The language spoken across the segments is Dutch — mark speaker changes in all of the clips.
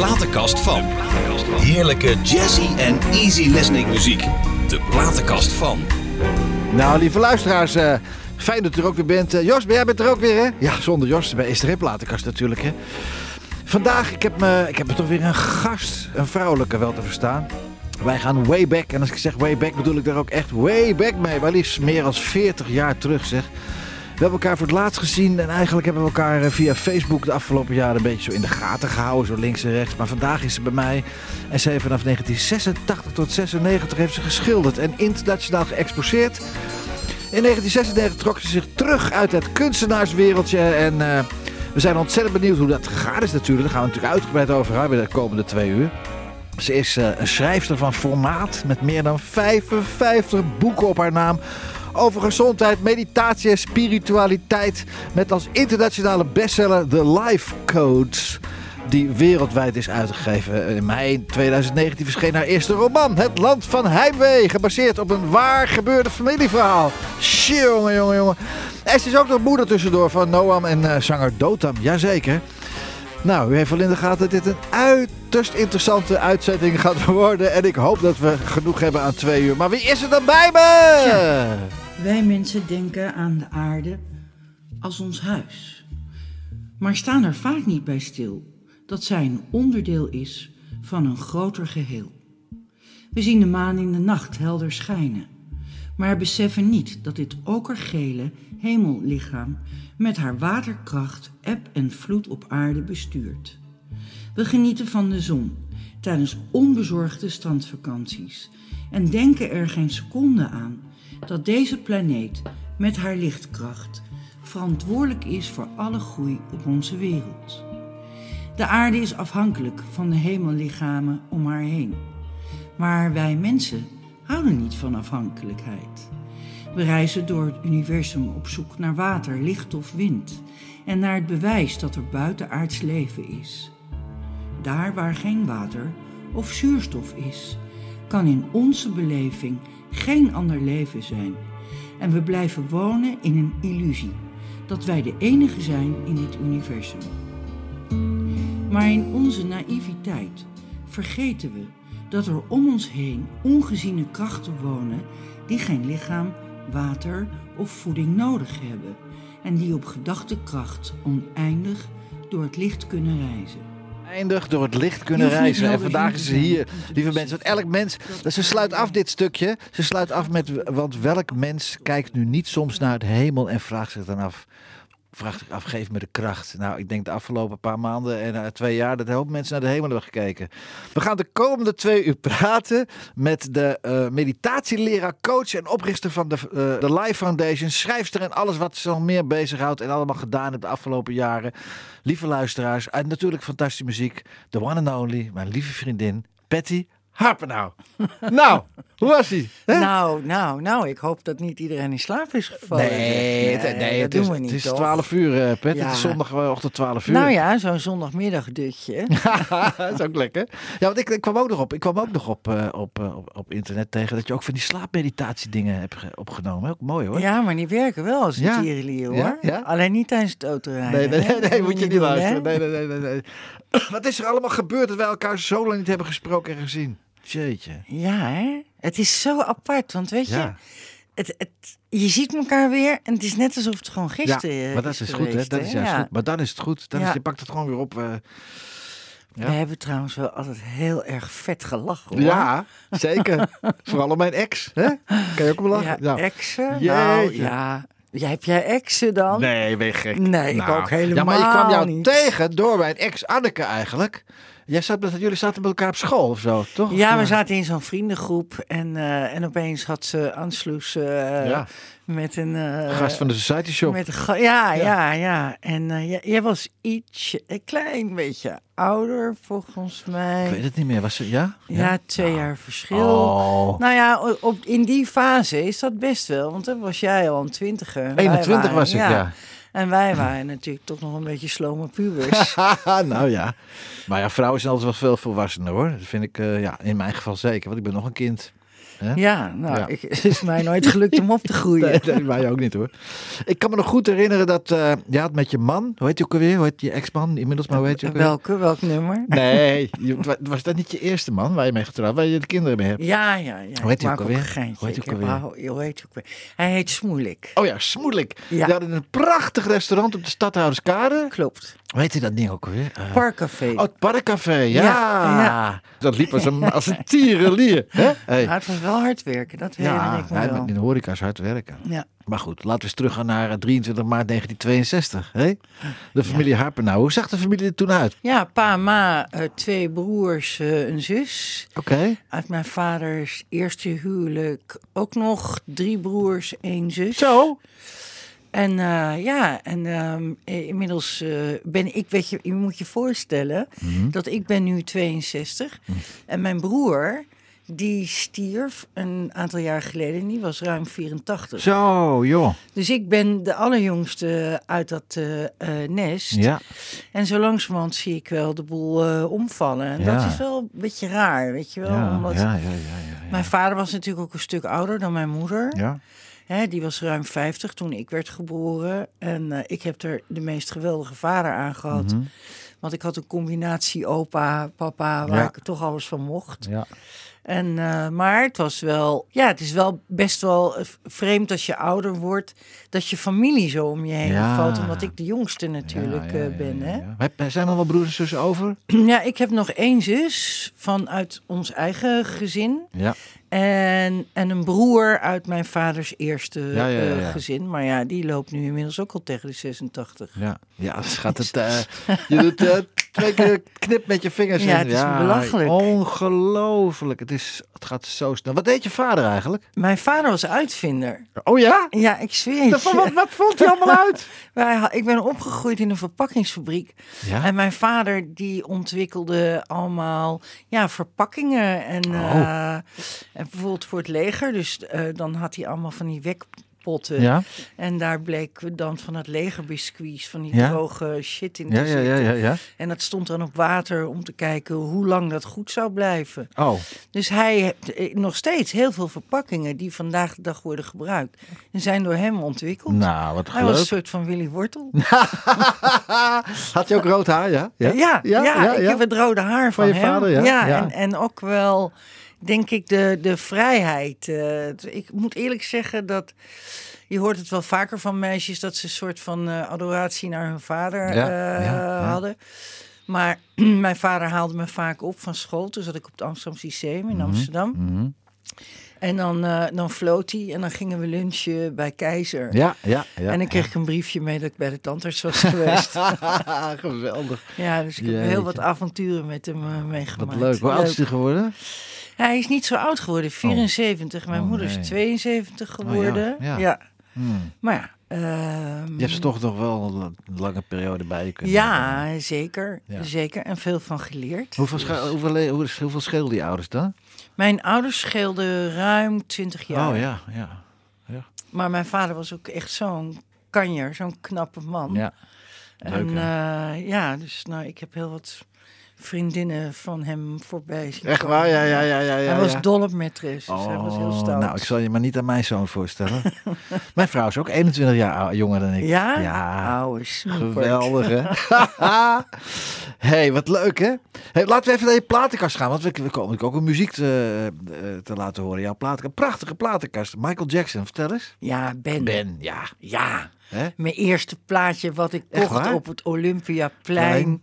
Speaker 1: platenkast van. Heerlijke jazzy en easy listening muziek. De platenkast van.
Speaker 2: Nou, lieve luisteraars, eh, fijn dat u er ook weer bent. Eh, Jos, ben jij bent er ook weer, hè? Ja, zonder Jos is er geen platenkast natuurlijk, hè? Vandaag, ik heb, me, ik heb me toch weer een gast, een vrouwelijke wel te verstaan. Wij gaan way back. En als ik zeg way back, bedoel ik daar ook echt way back mee. Maar liefst meer dan 40 jaar terug, zeg. We hebben elkaar voor het laatst gezien en eigenlijk hebben we elkaar eh, via Facebook de afgelopen jaren een beetje zo in de gaten gehouden, zo links en rechts. Maar vandaag is ze bij mij en ze heeft vanaf 1986 tot 96 heeft ze geschilderd en internationaal geëxposeerd. In 1996 trok ze zich terug uit het kunstenaarswereldje en uh, we zijn ontzettend benieuwd hoe dat gegaan is natuurlijk. Daar gaan we natuurlijk uitgebreid over hebben de komende twee uur. Ze is uh, een schrijfster van formaat met meer dan 55 boeken op haar naam over gezondheid, meditatie en spiritualiteit. Met als internationale bestseller The Life Codes. Die wereldwijd is uitgegeven. In mei 2019 verscheen haar eerste roman. Het Land van Heimwee. Gebaseerd op een waar gebeurde familieverhaal. Jongen, jongen, jongen. En is ook nog moeder tussendoor van Noam en uh, zanger Dotam. Jazeker. Nou, u heeft wel in de gaten dat dit een uiterst interessante uitzending gaat worden. En ik hoop dat we genoeg hebben aan twee uur. Maar wie is er dan bij me?
Speaker 3: wij mensen denken aan de aarde als ons huis. Maar staan er vaak niet bij stil dat zij een onderdeel is van een groter geheel. We zien de maan in de nacht helder schijnen, maar beseffen niet dat dit okergele hemellichaam met haar waterkracht eb en vloed op aarde bestuurt. We genieten van de zon tijdens onbezorgde strandvakanties en denken er geen seconde aan dat deze planeet met haar lichtkracht verantwoordelijk is voor alle groei op onze wereld. De aarde is afhankelijk van de hemellichamen om haar heen. Maar wij mensen houden niet van afhankelijkheid. We reizen door het universum op zoek naar water, licht of wind en naar het bewijs dat er buitenaards leven is. Daar waar geen water of zuurstof is, kan in onze beleving geen ander leven zijn. En we blijven wonen in een illusie dat wij de enige zijn in dit universum. Maar in onze naïviteit vergeten we dat er om ons heen ongeziene krachten wonen die geen lichaam, water of voeding nodig hebben en die op gedachtekracht oneindig door het licht kunnen reizen
Speaker 2: eindig door het licht kunnen reizen. En vandaag is ze hier, lieve mensen. Want elk mens, ze sluit af dit stukje. Ze sluit af met, want welk mens kijkt nu niet soms naar het hemel en vraagt zich dan af vraagt zich af, me de kracht. Nou, ik denk de afgelopen paar maanden en uh, twee jaar dat een hoop mensen naar de hemel hebben gekeken. We gaan de komende twee uur praten met de uh, meditatieleraar, coach en oprichter van de, uh, de Life Foundation, schrijfster en alles wat ze nog meer bezighoudt en allemaal gedaan heeft de afgelopen jaren. Lieve luisteraars, en natuurlijk fantastische muziek. The one and only, mijn lieve vriendin Patty Harpen nou. nou, hoe was hij?
Speaker 3: Nou, nou, nou, ik hoop dat niet iedereen in slaap is gevallen.
Speaker 2: Nee, het, nee, het, is, niet, het is 12 uur, uh, Pet. Ja. Het is zondagochtend 12 uur.
Speaker 3: Nou ja, zo'n zondagmiddagdutje.
Speaker 2: dat is ook lekker. Ja, want ik, ik, kwam ook nog op, ik kwam ook nog op, uh, op, uh, op, op, internet tegen dat je ook van die slaapmeditatie dingen hebt opgenomen. Ook mooi hoor.
Speaker 3: Ja, maar die werken wel als een ja. hoor. Ja? ja? Alleen niet tijdens het autorijden.
Speaker 2: Nee, nee, nee, nee moet je niet luisteren. Nee, nee, nee, nee, Wat is er allemaal gebeurd dat wij elkaar zo lang niet hebben gesproken en gezien? Jeetje.
Speaker 3: Ja, hè? Het is zo apart, want weet je, het, het, je ziet elkaar weer en het is net alsof het gewoon gisteren
Speaker 2: ja, maar dat is, goed, hè? Dat is juist goed. Maar dan is het goed. Dan is, je pakt het gewoon weer op. Uh,
Speaker 3: ja. We hebben trouwens wel altijd heel erg vet gelachen. Hoor.
Speaker 2: Ja, zeker. Vooral om mijn ex. Hè? Kan je ook wel lachen?
Speaker 3: Ja, exen? Nou, ja. Ja, heb jij exen dan?
Speaker 2: Nee, ben je gek.
Speaker 3: Nee, ik nou. ook helemaal
Speaker 2: Ja, maar je kwam jou
Speaker 3: niet.
Speaker 2: tegen door mijn ex Anneke eigenlijk. Jij zat met, jullie zaten met elkaar op school of zo, toch?
Speaker 3: Ja, we zaten in zo'n vriendengroep en, uh, en opeens had ze Ansloes uh, ja. met een... Uh,
Speaker 2: Gast van de Society Shop.
Speaker 3: Met ja, ja, ja, ja. En jij was iets, een klein beetje ouder volgens mij.
Speaker 2: Ik weet het niet meer, was ze, ja?
Speaker 3: Ja, twee jaar verschil. Oh. Nou ja, op, in die fase is dat best wel, want dan was jij al een twintiger.
Speaker 2: 21 was ik, ja.
Speaker 3: En wij waren natuurlijk toch nog een beetje slome pubers.
Speaker 2: nou ja. Maar ja, vrouwen zijn altijd wel veel volwassener hoor. Dat vind ik uh, ja, in mijn geval zeker. Want ik ben nog een kind. Hè?
Speaker 3: Ja, nou,
Speaker 2: Ja.
Speaker 3: Ik, het is mij nooit gelukt om op te groeien.
Speaker 2: Nee, nee, mij ook niet hoor. Ik kan me nog goed herinneren dat eh je had met je man, hoe heet je ook alweer? Hoe heet je ex-man inmiddels, maar hoe heet je ook alweer?
Speaker 3: Welke, welk nummer?
Speaker 2: Nee, je- wa- was dat niet je eerste man waar je mee getrouwd, waar je de kinderen mee hebt?
Speaker 3: Ja, ja, ja.
Speaker 2: Hoe heet hij ook alweer? Hoe heet
Speaker 3: Ik
Speaker 2: ook alweer?
Speaker 3: hoe heet hij ook weer? Hij heet Smoelik.
Speaker 2: Oh ja, Smoedelijk.
Speaker 3: Ja.
Speaker 2: Die hadden een prachtig restaurant op de Stadhouderskade.
Speaker 3: Klopt.
Speaker 2: Heet hij dat ding ook alweer? Eh,
Speaker 3: Parkcafé.
Speaker 2: Oh, het Parkcafé, ja.
Speaker 3: Ja, ja.
Speaker 2: Dat liep als een, als een tierenlier. Hè? Hey.
Speaker 3: Maar het was wel hard werken, dat herinner
Speaker 2: Ja,
Speaker 3: ik wel.
Speaker 2: met in de horeca is hard werken.
Speaker 3: Ja.
Speaker 2: Maar goed, laten we eens teruggaan naar eh, 23 maart 1962. Hè? De familie Harpenau. Hoe zag de familie er toen uit?
Speaker 3: ja, pa, ma, eh, twee broers, eh, een zus.
Speaker 2: Oké.
Speaker 3: Uit mijn vaders eerste huwelijk ook nog drie broers, één zus.
Speaker 2: Zo.
Speaker 3: En eh, ja, en ehm, eh, inmiddels eh, ben ik, weet je, je moet je voorstellen
Speaker 2: Mhm.
Speaker 3: dat ik ben nu 62 en mijn broer die stierf een aantal jaar geleden en die was ruim 84.
Speaker 2: Zo, joh.
Speaker 3: Dus ik ben de allerjongste uit dat nest.
Speaker 2: Ja.
Speaker 3: En zo langzamerhand zie ik wel de boel omvallen. En
Speaker 2: Ja.
Speaker 3: dat is wel een beetje raar, weet je wel.
Speaker 2: Ja,
Speaker 3: omdat
Speaker 2: ja, ja, ja, ja,
Speaker 3: Mijn vader was natuurlijk ook een stuk ouder dan mijn moeder.
Speaker 2: ja.
Speaker 3: Hè, die was ruim 50 toen ik werd geboren. En eh, ik heb er de meest geweldige vader aan gehad.
Speaker 2: Mhm.
Speaker 3: Want ik had een combinatie opa, papa, waar
Speaker 2: Ja.
Speaker 3: ik toch alles van mocht.
Speaker 2: ja.
Speaker 3: En, eh, maar het was wel, ja, het is wel best wel vreemd als je ouder wordt, dat je familie zo om je heen
Speaker 2: Ja.
Speaker 3: valt. Omdat ik de jongste natuurlijk
Speaker 2: Ja, ja,
Speaker 3: eh, ben. Hè?
Speaker 2: Zijn er wel broers en zussen over?
Speaker 3: Ja, ik heb nog één zus vanuit ons eigen gezin.
Speaker 2: Ja.
Speaker 3: En, en een broer uit mijn vaders eerste
Speaker 2: Ja, ja, ja,
Speaker 3: eh, gezin. Maar ja, die loopt nu inmiddels ook al tegen de 86.
Speaker 2: Ja, ja schat, het, eh, je doet eh, twee keer knip met je vingers.
Speaker 3: Ja,
Speaker 2: en-
Speaker 3: het is belachelijk.
Speaker 2: Ongelooflijk. Het, is, het gaat zo snel. Wat deed je vader eigenlijk?
Speaker 3: Mijn vader was uitvinder.
Speaker 2: Oh ja?
Speaker 3: Ja, ik zweer het
Speaker 2: Wat,
Speaker 3: je.
Speaker 2: wat, wat vond hij allemaal uit?
Speaker 3: Wij Ik ben opgegroeid in een verpakkingsfabriek.
Speaker 2: Ja?
Speaker 3: En mijn vader die ontwikkelde allemaal ja, verpakkingen. En,
Speaker 2: Oh.
Speaker 3: En bijvoorbeeld voor het leger. Dus eh, dan had hij allemaal van die wekpotten.
Speaker 2: Ja?
Speaker 3: En daar bleken dan van het legerbiscuits, van die
Speaker 2: Ja?
Speaker 3: droge shit in
Speaker 2: Ja, ja, ja, ja, ja.
Speaker 3: En dat stond dan op water om te kijken hoe lang dat goed zou blijven.
Speaker 2: Oh,
Speaker 3: Dus hij heeft eh, nog steeds heel veel verpakkingen die vandaag de dag worden gebruikt. En zijn door hem ontwikkeld.
Speaker 2: nou, wat
Speaker 3: hij was een soort van Willy Wortel.
Speaker 2: Had je ook rood haar, ja?
Speaker 3: Ja, ja, ik heb het rode haar van,
Speaker 2: je
Speaker 3: hem.
Speaker 2: vader, ja? Ja.
Speaker 3: En, en ook wel, denk ik, de, de vrijheid. Eh, ik moet eerlijk zeggen dat... Je hoort het wel vaker van meisjes dat ze een soort van eh, adoratie naar hun vader
Speaker 2: Ja,
Speaker 3: eh,
Speaker 2: ja, ja.
Speaker 3: hadden. Maar mijn vader haalde me vaak op van school. Toen zat ik op het Amsterdam Systeem in Amsterdam.
Speaker 2: Mhm.
Speaker 3: En dan, eh, dan floot hij en dan gingen we lunchen bij Keizer.
Speaker 2: Ja, ja, ja.
Speaker 3: en dan kreeg ik een briefje mee dat ik bij de tandarts was geweest.
Speaker 2: Geweldig.
Speaker 3: ja, dus ik heb
Speaker 2: Jeetje.
Speaker 3: heel wat avonturen met hem meegemaakt.
Speaker 2: Wat leuk. Hoe oud is hij geworden?
Speaker 3: Hij is niet zo oud geworden, 74. Mijn
Speaker 2: Oh,
Speaker 3: moeder
Speaker 2: nee.
Speaker 3: is 72
Speaker 2: ja,
Speaker 3: geworden.
Speaker 2: ja.
Speaker 3: ja.
Speaker 2: Hmm.
Speaker 3: Maar ja. ehm,
Speaker 2: Je hebt ze toch nog wel een lange periode bij je kunnen
Speaker 3: Ja, zeker.
Speaker 2: Ja.
Speaker 3: Zeker. En veel van geleerd.
Speaker 2: Hoeveel, sche- hoeveel, le- hoe- hoeveel scheelden die ouders dan?
Speaker 3: Mijn ouders scheelden ruim 20 jaar.
Speaker 2: Oh ja, ja.
Speaker 3: Maar mijn vader was ook echt zo'n kanjer, zo'n knappe man.
Speaker 2: ja. Leuk,
Speaker 3: en eh, ja, dus nou, ik heb heel wat vriendinnen van hem voorbij zien
Speaker 2: Echt waar? Ja, ja, ja, ja. ja
Speaker 3: Hij was
Speaker 2: ja.
Speaker 3: dol op maîtresse, dus hij was heel
Speaker 2: Oh,
Speaker 3: stout.
Speaker 2: Nou, ik zal je maar niet aan mijn zoon voorstellen. mijn vrouw is ook 21 jaar jonger dan ik.
Speaker 3: Ja?
Speaker 2: Ja,
Speaker 3: Oude
Speaker 2: geweldig hè. hey, wat leuk hè. Hey, laten we even naar je platenkast gaan, want we, we komen ook een muziek te, eh, te laten horen. Jouw platenkast, prachtige platenkast. Michael Jackson, vertel eens.
Speaker 3: Ja, Ben.
Speaker 2: Ben, ja.
Speaker 3: Ja,
Speaker 2: Hè?
Speaker 3: mijn eerste plaatje wat ik kocht op het Olympiaplein.
Speaker 2: Plein.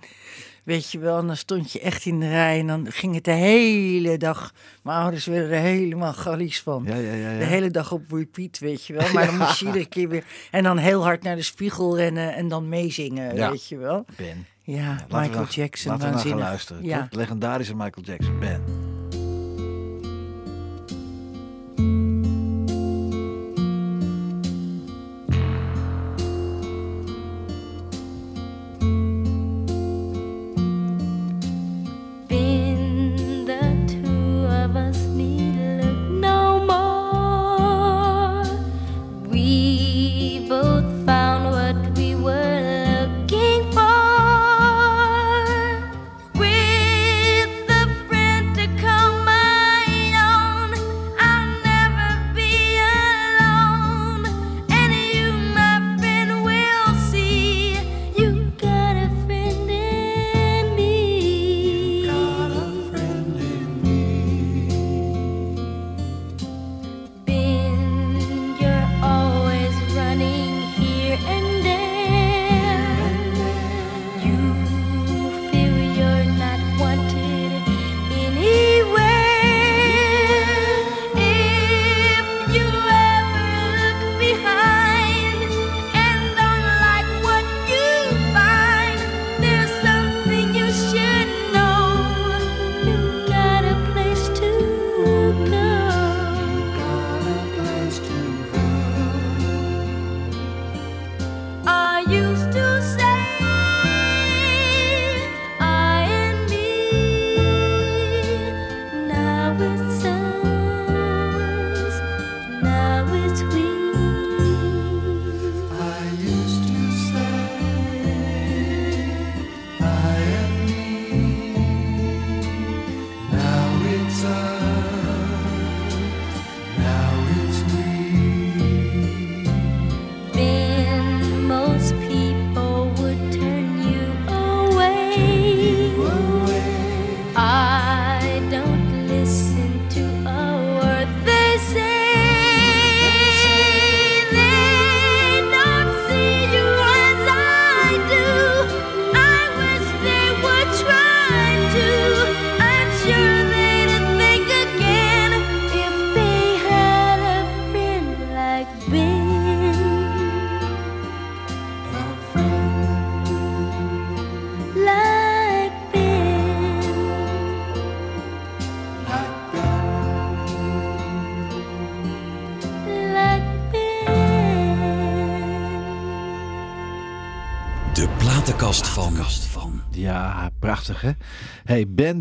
Speaker 3: Weet je wel, en dan stond je echt in de rij en dan ging het de hele dag. Mijn ouders werden er helemaal galies van.
Speaker 2: Ja, ja, ja. ja.
Speaker 3: De hele dag op repeat, weet je wel. Maar dan moest je iedere keer weer... En dan heel hard naar de spiegel rennen en dan meezingen, weet je wel.
Speaker 2: Ben.
Speaker 3: Ja, Michael
Speaker 2: we,
Speaker 3: Jackson,
Speaker 2: Laten we naar gaan luisteren. Legendarische Michael Jackson, Ben.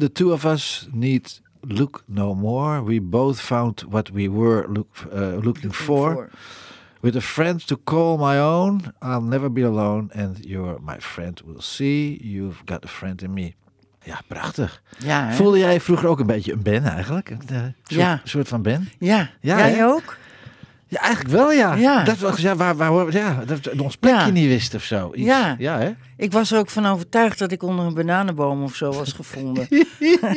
Speaker 4: The two of us need look no more. We both found what we were
Speaker 2: look, uh, looking for. With a friend to call my own, I'll never be alone. And you're my friend, we'll see. You've got a friend in me. Ja, prachtig.
Speaker 3: Ja, hè?
Speaker 2: Voelde jij vroeger ook een beetje een Ben eigenlijk? Een eh, soort,
Speaker 3: Ja.
Speaker 2: soort van Ben?
Speaker 3: Ja,
Speaker 2: Ja,
Speaker 3: jij ook?
Speaker 2: Ja, eigenlijk wel ja.
Speaker 3: Ja.
Speaker 2: Dat was, ja, waar, waar, hoor- ja, dat ons plekje
Speaker 3: Ja.
Speaker 2: niet wisten of zo. Iets.
Speaker 3: Ja.
Speaker 2: Ja, hè?
Speaker 3: Ik was er ook van overtuigd dat ik onder een bananenboom of zo was gevonden.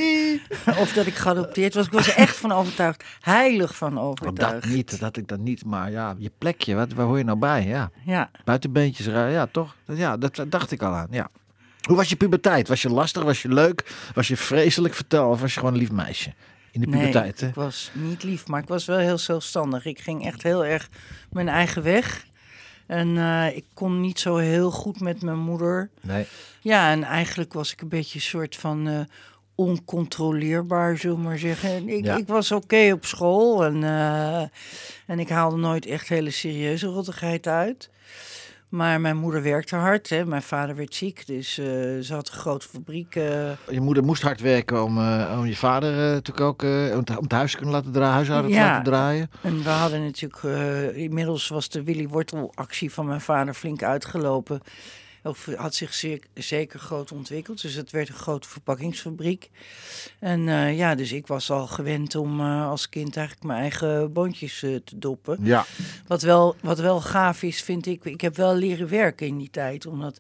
Speaker 3: of dat ik geadopteerd was. Ik was er echt van overtuigd. Heilig van
Speaker 2: Oh,
Speaker 3: overtuigd.
Speaker 2: dat niet, dat ik dan niet. Maar ja, je plekje, wat, waar hoor je nou bij? Ja,
Speaker 3: Ja.
Speaker 2: buitenbeentjes, ja toch? Dat- Ja, dat, dat dacht ik al aan, ja. Hoe was je puberteit? Was je lastig? Was je leuk? Was je vreselijk? Vertel, of was je gewoon een lief meisje? In de puberteit,
Speaker 3: ik was niet lief, maar ik was wel heel zelfstandig. Ik ging echt heel erg mijn eigen weg. En eh, ik kon niet zo heel goed met mijn moeder.
Speaker 2: Nee.
Speaker 3: Ja, en eigenlijk was ik een beetje een soort van eh, oncontroleerbaar, zullen we maar zeggen. En Ik,
Speaker 2: Ja.
Speaker 3: ik was oké op school en, eh, en ik haalde nooit echt hele serieuze rottigheid uit. Maar mijn moeder werkte hard. Hè. Mijn vader werd ziek, dus eh, ze had een grote fabriek.
Speaker 2: Je moeder moest hard werken om, eh, om je vader eh, natuurlijk ook om, het, huis te kunnen laten draaien, huishouden te
Speaker 3: Ja.
Speaker 2: laten draaien.
Speaker 3: En we hadden natuurlijk, inmiddels was de Willy Wortel actie van mijn vader flink uitgelopen. Had zich zeer, zeker groot ontwikkeld. Dus het werd een grote verpakkingsfabriek. En eh, ja, dus ik was al gewend om eh, als kind eigenlijk mijn eigen boontjes eh, te doppen.
Speaker 2: Ja.
Speaker 3: Wat wel, wat wel gaaf is, vind ik. Ik heb wel leren werken in die tijd. Omdat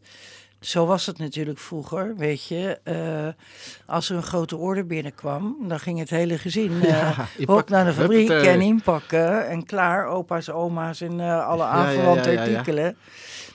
Speaker 3: zo was het natuurlijk vroeger, weet je. Eh, als er een grote order binnenkwam, dan ging het hele gezin eh
Speaker 2: Ja, inpakken.
Speaker 3: naar de fabriek
Speaker 2: Huppatee.
Speaker 3: en inpakken. En klaar, opa's, oma's en eh, alle aanverwante
Speaker 2: ja, ja, ja.
Speaker 3: artikelen.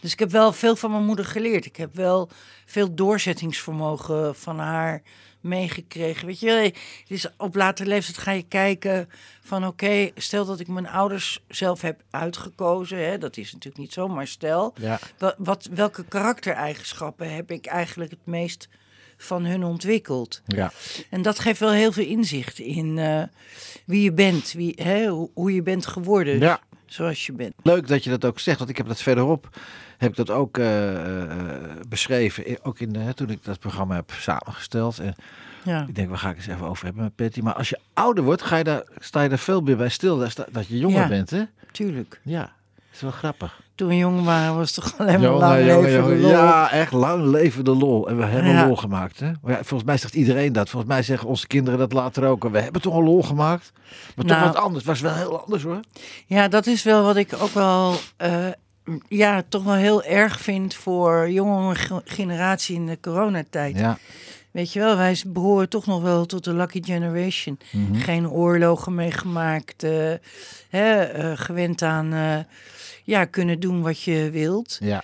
Speaker 3: Dus ik heb wel veel van mijn moeder geleerd. Ik heb wel veel doorzettingsvermogen van haar meegekregen. Weet je, het is op latere leeftijd ga je kijken van oké, stel dat ik mijn ouders zelf heb uitgekozen. Hè, dat is natuurlijk niet zo, maar stel.
Speaker 2: Ja.
Speaker 3: Wat, wat, welke karaktereigenschappen heb ik eigenlijk het meest van hun ontwikkeld?
Speaker 2: ja.
Speaker 3: En dat geeft wel heel veel inzicht in eh, wie je bent, wie, hè, hoe, hoe je bent geworden
Speaker 2: Ja.
Speaker 3: zoals je bent.
Speaker 2: Leuk dat je dat ook zegt, want ik heb dat verderop heb ik dat ook eh, eh, beschreven. I- Ook in de, hè, toen ik dat programma heb samengesteld. En
Speaker 3: Ja.
Speaker 2: ik denk, waar ga ik eens even over hebben met Patty. Maar als je ouder wordt, ga je daar, sta je daar veel meer bij stil. Dat, je jonger
Speaker 3: Ja.
Speaker 2: bent, hè?
Speaker 3: Tuurlijk.
Speaker 2: Ja, dat is wel grappig.
Speaker 3: Toen we jong waren was het toch alleen maar lang leven de lol.
Speaker 2: Ja, echt lang leven de lol. En we hebben
Speaker 3: Ja.
Speaker 2: lol gemaakt. Hè? Maar ja, volgens mij zegt iedereen dat. Volgens mij zeggen onze kinderen dat later ook. We hebben toch een lol gemaakt. Maar toch
Speaker 3: Nou.
Speaker 2: wat anders. Het was wel heel anders hoor.
Speaker 3: Ja, dat is wel wat ik ook wel, eh, ja, toch wel heel erg vind voor jonge ge- generatie in de coronatijd.
Speaker 2: Ja.
Speaker 3: Weet je wel, wij behoren toch nog wel tot de lucky generation.
Speaker 2: Mhm.
Speaker 3: Geen oorlogen meegemaakt, eh, hè, eh, gewend aan, eh, ja, kunnen doen wat je wilt.
Speaker 2: Ja.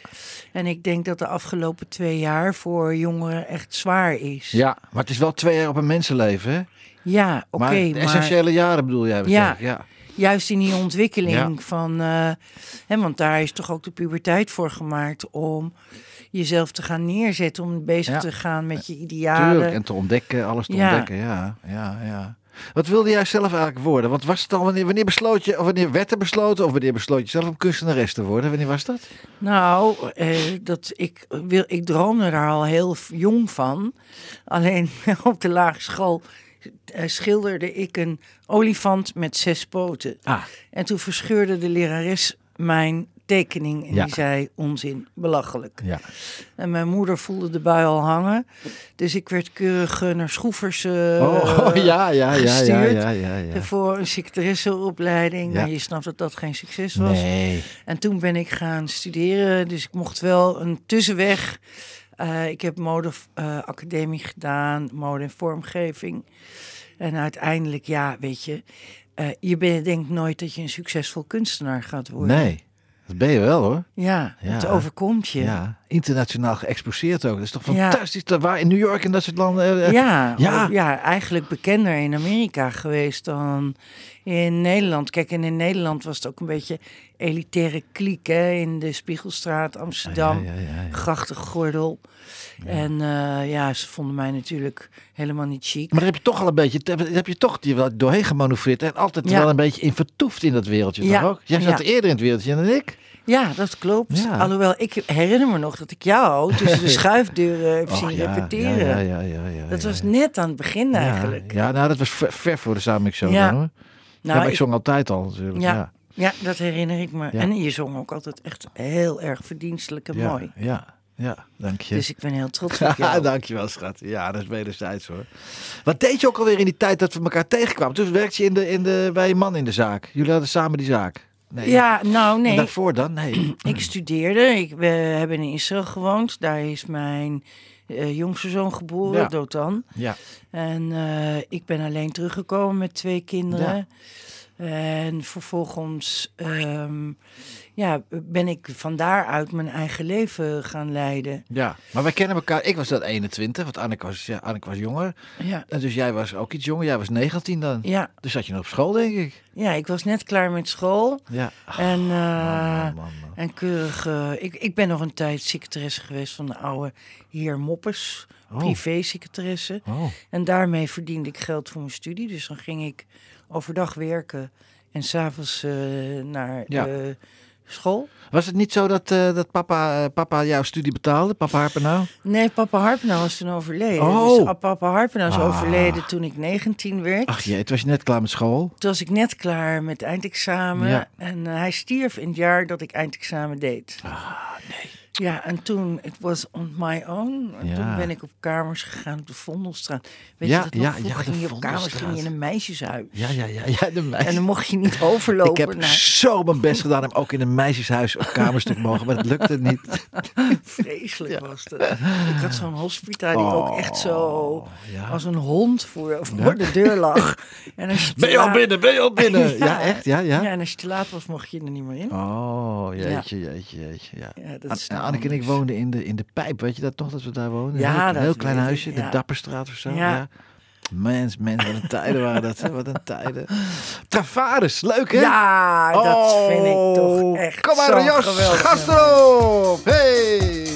Speaker 3: En ik denk dat de afgelopen twee jaar voor jongeren echt zwaar is.
Speaker 2: ja, maar het is wel twee jaar op een mensenleven. Hè?
Speaker 3: Ja, oké,
Speaker 2: maar de
Speaker 3: maar
Speaker 2: essentiële jaren bedoel jij?
Speaker 3: Ja.
Speaker 2: ja.
Speaker 3: Juist in die ontwikkeling
Speaker 2: Ja.
Speaker 3: van, eh, hè, want daar is toch ook de puberteit voor gemaakt om jezelf te gaan neerzetten, om bezig
Speaker 2: Ja.
Speaker 3: te gaan met je
Speaker 2: Tuurlijk.
Speaker 3: idealen.
Speaker 2: En te ontdekken, alles te
Speaker 3: Ja.
Speaker 2: ontdekken. Ja, ja, ja. Wat wilde jij zelf eigenlijk worden? Want was het al wanneer, wanneer besloot je, of wanneer werd er besloten, of wanneer besloot je zelf om kunstenares te worden? Wanneer was dat?
Speaker 3: Nou, eh, dat ik, wil, ik droomde daar al heel jong van. Alleen op de lagere school eh, schilderde ik een olifant met zes poten.
Speaker 2: Ah,
Speaker 3: En toen verscheurde de lerares mijn tekening en
Speaker 2: Ja.
Speaker 3: die zei onzin, belachelijk.
Speaker 2: ja.
Speaker 3: En mijn moeder voelde de bui al hangen. Dus ik werd keurig eh, naar Schroevers eh,
Speaker 2: Oh, ja, ja,
Speaker 3: gestuurd.
Speaker 2: ja, ja, ja.
Speaker 3: voor een secretaresseopleiding. Maar je snapt dat dat geen succes was.
Speaker 2: Nee.
Speaker 3: En toen ben ik gaan studeren. Dus ik mocht wel een tussenweg. Eh, ik heb modeacademie gedaan, mode en vormgeving. En uiteindelijk, ja, weet je, eh, je bent, denkt nooit dat je een succesvol kunstenaar gaat worden.
Speaker 2: Nee. Dat ben je wel hoor.
Speaker 3: Ja,
Speaker 2: Ja.
Speaker 3: het overkomt je.
Speaker 2: Ja. Internationaal geëxposeerd ook. Dat is toch
Speaker 3: Ja.
Speaker 2: fantastisch. Dat waar in New York en dat soort landen. eh, eh,
Speaker 3: Ja,
Speaker 2: Ja.
Speaker 3: ja. ja, eigenlijk bekender in Amerika geweest dan in Nederland. Kijk, en in Nederland was het ook een beetje elitaire kliek, hè? In de Spiegelstraat, Amsterdam,
Speaker 2: Ja, ja, ja, ja.
Speaker 3: grachtengordel. En eh, ja, ze vonden mij natuurlijk helemaal niet chic.
Speaker 2: Maar heb je toch al een beetje, heb je toch die wel doorheen gemanoeuvreerd en altijd wel een beetje in vertoefd in dat wereldje toch ook? Jij zat eerder in het wereldje dan ik.
Speaker 3: Ja, dat klopt.
Speaker 2: Ja.
Speaker 3: Alhoewel, ik herinner me nog dat ik jou tussen de schuifdeuren heb zien
Speaker 2: ja,
Speaker 3: repeteren.
Speaker 2: Ja,
Speaker 3: Dat was net aan het begin eigenlijk.
Speaker 2: Ja, nou dat was ver, ver voor de Samen Show
Speaker 3: Ja.
Speaker 2: dan, hoor. Ja,
Speaker 3: Nou,
Speaker 2: maar ik zong altijd al natuurlijk.
Speaker 3: Ja.
Speaker 2: Ja,
Speaker 3: Ja, dat herinner ik me.
Speaker 2: Ja.
Speaker 3: En je zong ook altijd echt heel erg verdienstelijk en mooi.
Speaker 2: Ja, ja, dank je.
Speaker 3: Dus ik ben heel trots op
Speaker 2: Ja,
Speaker 3: jou.
Speaker 2: dankjewel schat. Ja, dat is wederzijds hoor. Wat deed je ook alweer in die tijd dat we elkaar tegenkwamen? Toen werkte je in de, in de, bij je man in de zaak. Jullie hadden samen die zaak. Nee.
Speaker 3: Ja, nou
Speaker 2: En
Speaker 3: nee.
Speaker 2: daarvoor dan? Nee.
Speaker 3: Ik studeerde. Ik we hebben in Israël gewoond. Daar is mijn eh, jongste zoon geboren,
Speaker 2: Ja.
Speaker 3: Dotan.
Speaker 2: Ja.
Speaker 3: En eh, ik ben alleen teruggekomen met twee kinderen. En vervolgens ehm, ja, ben ik van daaruit mijn eigen leven gaan leiden.
Speaker 2: ja. Maar wij kennen elkaar. Ik was dat 21, want Anneke was, ja, was jonger.
Speaker 3: Ja,
Speaker 2: En dus jij was ook iets jonger. Jij was 19 dan.
Speaker 3: ja,
Speaker 2: Dus zat je nog op school, denk ik.
Speaker 3: ja, ik was net klaar met school.
Speaker 2: Ja.
Speaker 3: En, eh,
Speaker 2: man, man, man.
Speaker 3: En keurig. eh, ik, ik ben nog een tijd secretaresse geweest van de oude heer Moppes.
Speaker 2: Oh.
Speaker 3: Privé-secretaresse.
Speaker 2: Oh.
Speaker 3: En daarmee verdiende ik geld voor mijn studie. Dus dan ging ik overdag werken en s'avonds eh naar
Speaker 2: Ja.
Speaker 3: eh, school.
Speaker 2: Was het niet zo dat, eh, dat papa, eh, papa jouw studie betaalde? Papa Harpenau?
Speaker 3: Nee, papa Harpenau was toen overleden.
Speaker 2: Oh.
Speaker 3: Dus papa Harpenau is
Speaker 2: Ah.
Speaker 3: overleden toen ik 19 werd.
Speaker 2: Ach jee, toen was je net klaar met school.
Speaker 3: Toen was ik net klaar met eindexamen.
Speaker 2: Ja.
Speaker 3: En eh, hij stierf in het jaar dat ik eindexamen deed.
Speaker 2: Ah, nee.
Speaker 3: Ja, en toen, it was on my own. En
Speaker 2: Ja.
Speaker 3: toen ben ik op kamers gegaan op de Vondelstraat. Weet
Speaker 2: Ja,
Speaker 3: je dat nog?
Speaker 2: ja,
Speaker 3: ging je op kamers ging je in een meisjeshuis.
Speaker 2: Ja, ja, ja, ja, de meisjes.
Speaker 3: En dan mocht je niet overlopen
Speaker 2: Ik heb
Speaker 3: naar...
Speaker 2: zo mijn best gedaan om ook in een meisjeshuis op kamers te mogen, maar dat lukte niet.
Speaker 3: Vreselijk was dat. Ik had zo'n hospita die ook echt zo
Speaker 2: Oh,
Speaker 3: als een hond voor, voor de deur lag. En als je
Speaker 2: Ben je al
Speaker 3: laat-
Speaker 2: binnen? Ben je al binnen? Ja, echt? Ja, ja.
Speaker 3: Ja, en als je te laat was, mocht je er niet meer in.
Speaker 2: Oh, jeetje, jeetje, jeetje. Ja.
Speaker 3: Ja, dat is nou
Speaker 2: Anneke en ik woonden in de, in de pijp. Weet je dat toch, dat we daar woonden?
Speaker 3: Ja,
Speaker 2: een heel,
Speaker 3: dat
Speaker 2: heel klein huisje, de. Dapperstraat of zo. Ja. Mens, mens, wat een tijden waren dat. hè, Wat een tijden. Travares, leuk hè?
Speaker 3: Ja, dat vind ik toch echt
Speaker 2: Oh, Kom maar,
Speaker 3: zo'n
Speaker 2: Jos,
Speaker 3: geweldig
Speaker 2: gast erop! Hey!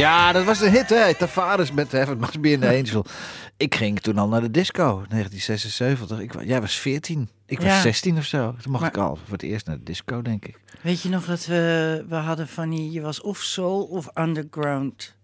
Speaker 2: Ja, dat was een hit, hè? Tavares met Heaven Must Be Angel. Ik ging toen al naar de disco, 1976. Ik, jij was 14. Ik was
Speaker 3: Ja.
Speaker 2: 16 of zo. Toen mocht
Speaker 3: Maar-
Speaker 2: ik al voor het eerst naar de disco, denk ik.
Speaker 3: Weet je nog dat we, we hadden van die, je was of soul of underground.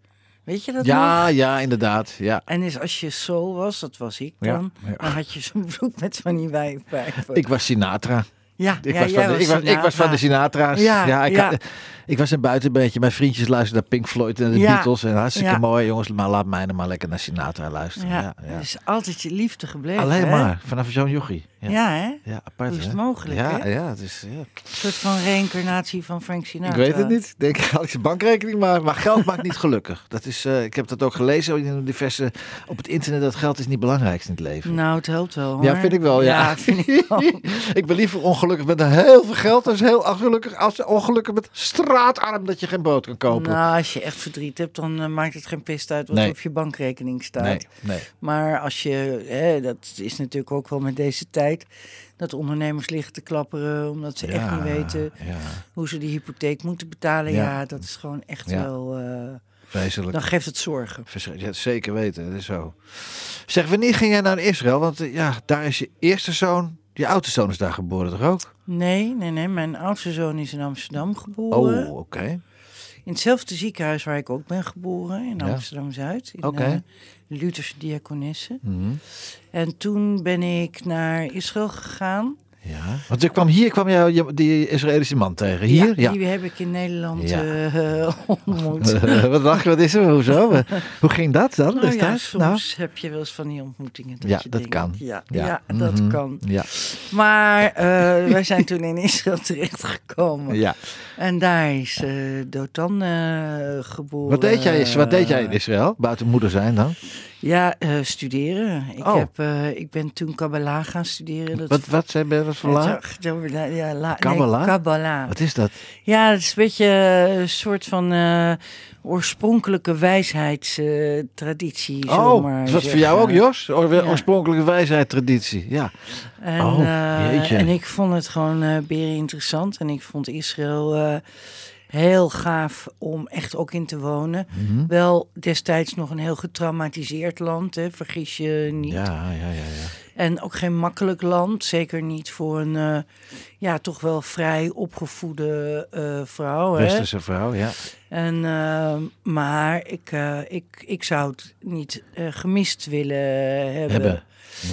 Speaker 3: Weet je dat nog?
Speaker 2: Ja, ja, inderdaad. Ja.
Speaker 3: En dus als je soul was, dat was ik dan,
Speaker 2: ja.
Speaker 3: dan had je zo'n broek met van die wijfpijpen.
Speaker 2: Ik was Sinatra.
Speaker 3: Ja,
Speaker 2: Ik,
Speaker 3: ja,
Speaker 2: was, van de, ik, was, ik was van de
Speaker 3: Sinatra.
Speaker 2: Sinatra's.
Speaker 3: Ja,
Speaker 2: ik,
Speaker 3: ja.
Speaker 2: Had, ik was een buitenbeentje. Mijn vriendjes luisterden naar Pink Floyd en de. Beatles. En hartstikke mooi, jongens. Maar laat mij nou maar lekker naar Sinatra luisteren.
Speaker 3: Ja, dat is altijd je liefde gebleven.
Speaker 2: Alleen
Speaker 3: hè?
Speaker 2: maar, vanaf zo'n jochie. Ja,
Speaker 3: Ja, hè?
Speaker 2: Ja, apart
Speaker 3: Hoe is het
Speaker 2: hè?
Speaker 3: mogelijk,
Speaker 2: ja,
Speaker 3: hè?
Speaker 2: Ja, het is... Ja.
Speaker 3: Een soort van reïncarnatie van Frank
Speaker 2: Ik
Speaker 3: Sinatra.
Speaker 2: weet het niet. Ik Denk, had ik zijn bankrekening maar. Maar geld maakt niet gelukkig. Dat is, eh, ik heb dat ook gelezen in diverse, op het internet. Dat geld is niet het belangrijkste in het leven.
Speaker 3: Nou, het helpt wel, hoor.
Speaker 2: Ja, vind ik wel, ja.
Speaker 3: vind ik wel.
Speaker 2: ik ben liever ongelukkig met heel veel geld. Dan is heel ongelukkig als ongelukkig met straatarm dat je geen brood kan kopen.
Speaker 3: Nou, als je echt verdriet hebt, dan eh, maakt het geen pist uit wat
Speaker 2: Nee.
Speaker 3: op je bankrekening staat.
Speaker 2: nee, nee.
Speaker 3: Maar als je, hè, dat is natuurlijk ook wel met deze tijd, dat ondernemers liggen te klapperen omdat ze echt niet weten
Speaker 2: Ja,
Speaker 3: hoe ze die hypotheek moeten betalen. Ja, dat is gewoon echt wel,
Speaker 2: vreselijk.
Speaker 3: dan geeft het zorgen.
Speaker 2: Ja, zeker weten, dat is zo. Zeg, wanneer ging jij naar Israël? Want eh, ja, daar is je eerste zoon, je oudste zoon is daar geboren, toch ook?
Speaker 3: Nee, nee, nee. Mijn oudste zoon is in Amsterdam geboren.
Speaker 2: Oh, oké.
Speaker 3: In hetzelfde ziekenhuis waar ik ook ben geboren, in. Amsterdam-Zuid. In
Speaker 2: Oké.
Speaker 3: eh, Lutherse Diakonisse.
Speaker 2: Mhm.
Speaker 3: En toen ben ik naar Israël gegaan.
Speaker 2: Ja, want ik kwam hier, kwam jou die Israëlische man tegen. Hier? Ja.
Speaker 3: Die heb ik in Nederland
Speaker 2: Ja.
Speaker 3: eh, ontmoet.
Speaker 2: wat dacht je, wat is er? Hoezo? Hoe ging dat dan
Speaker 3: Nou ja,
Speaker 2: destijds?
Speaker 3: soms heb je wel eens van die ontmoetingen. Dat
Speaker 2: Ja,
Speaker 3: je
Speaker 2: dat
Speaker 3: denkt,
Speaker 2: kan.
Speaker 3: Ja,
Speaker 2: Ja.
Speaker 3: dat
Speaker 2: Mhm.
Speaker 3: kan.
Speaker 2: Ja,
Speaker 3: Maar eh, wij zijn toen in Israël terechtgekomen.
Speaker 2: ja.
Speaker 3: En daar is eh Dotan eh, geboren.
Speaker 2: Wat deed, jij, wat deed jij in Israël? Buiten moeder zijn dan?
Speaker 3: Ja, eh, studeren. Ik,
Speaker 2: Oh.
Speaker 3: heb, eh, ik ben toen Kabbalah gaan studeren. Dat
Speaker 2: Wat, wat, zei, voor la?
Speaker 3: Ja, la, nee,
Speaker 2: Kabbalah?
Speaker 3: Kabbalah.
Speaker 2: Wat is dat?
Speaker 3: Ja, het is een beetje een soort van eh, oorspronkelijke wijsheidstraditie.
Speaker 2: Oh, dat was voor jou ook, Jos?
Speaker 3: Ja.
Speaker 2: Oorspronkelijke wijsheid traditie. Ja.
Speaker 3: En,
Speaker 2: Oh,
Speaker 3: eh, en ik vond het gewoon eh beren interessant. En ik vond Israël eh, heel gaaf om echt ook in te wonen.
Speaker 2: Mhm.
Speaker 3: Wel destijds nog een heel getraumatiseerd land, hè, vergis je niet.
Speaker 2: Ja, ja, ja, ja.
Speaker 3: En ook geen makkelijk land. Zeker niet voor een eh, ja, toch wel vrij opgevoede eh, vrouw. Hè?
Speaker 2: Westerse vrouw, ja.
Speaker 3: En, eh, maar ik, ik, ik zou het niet gemist willen hebben.
Speaker 2: Hebben.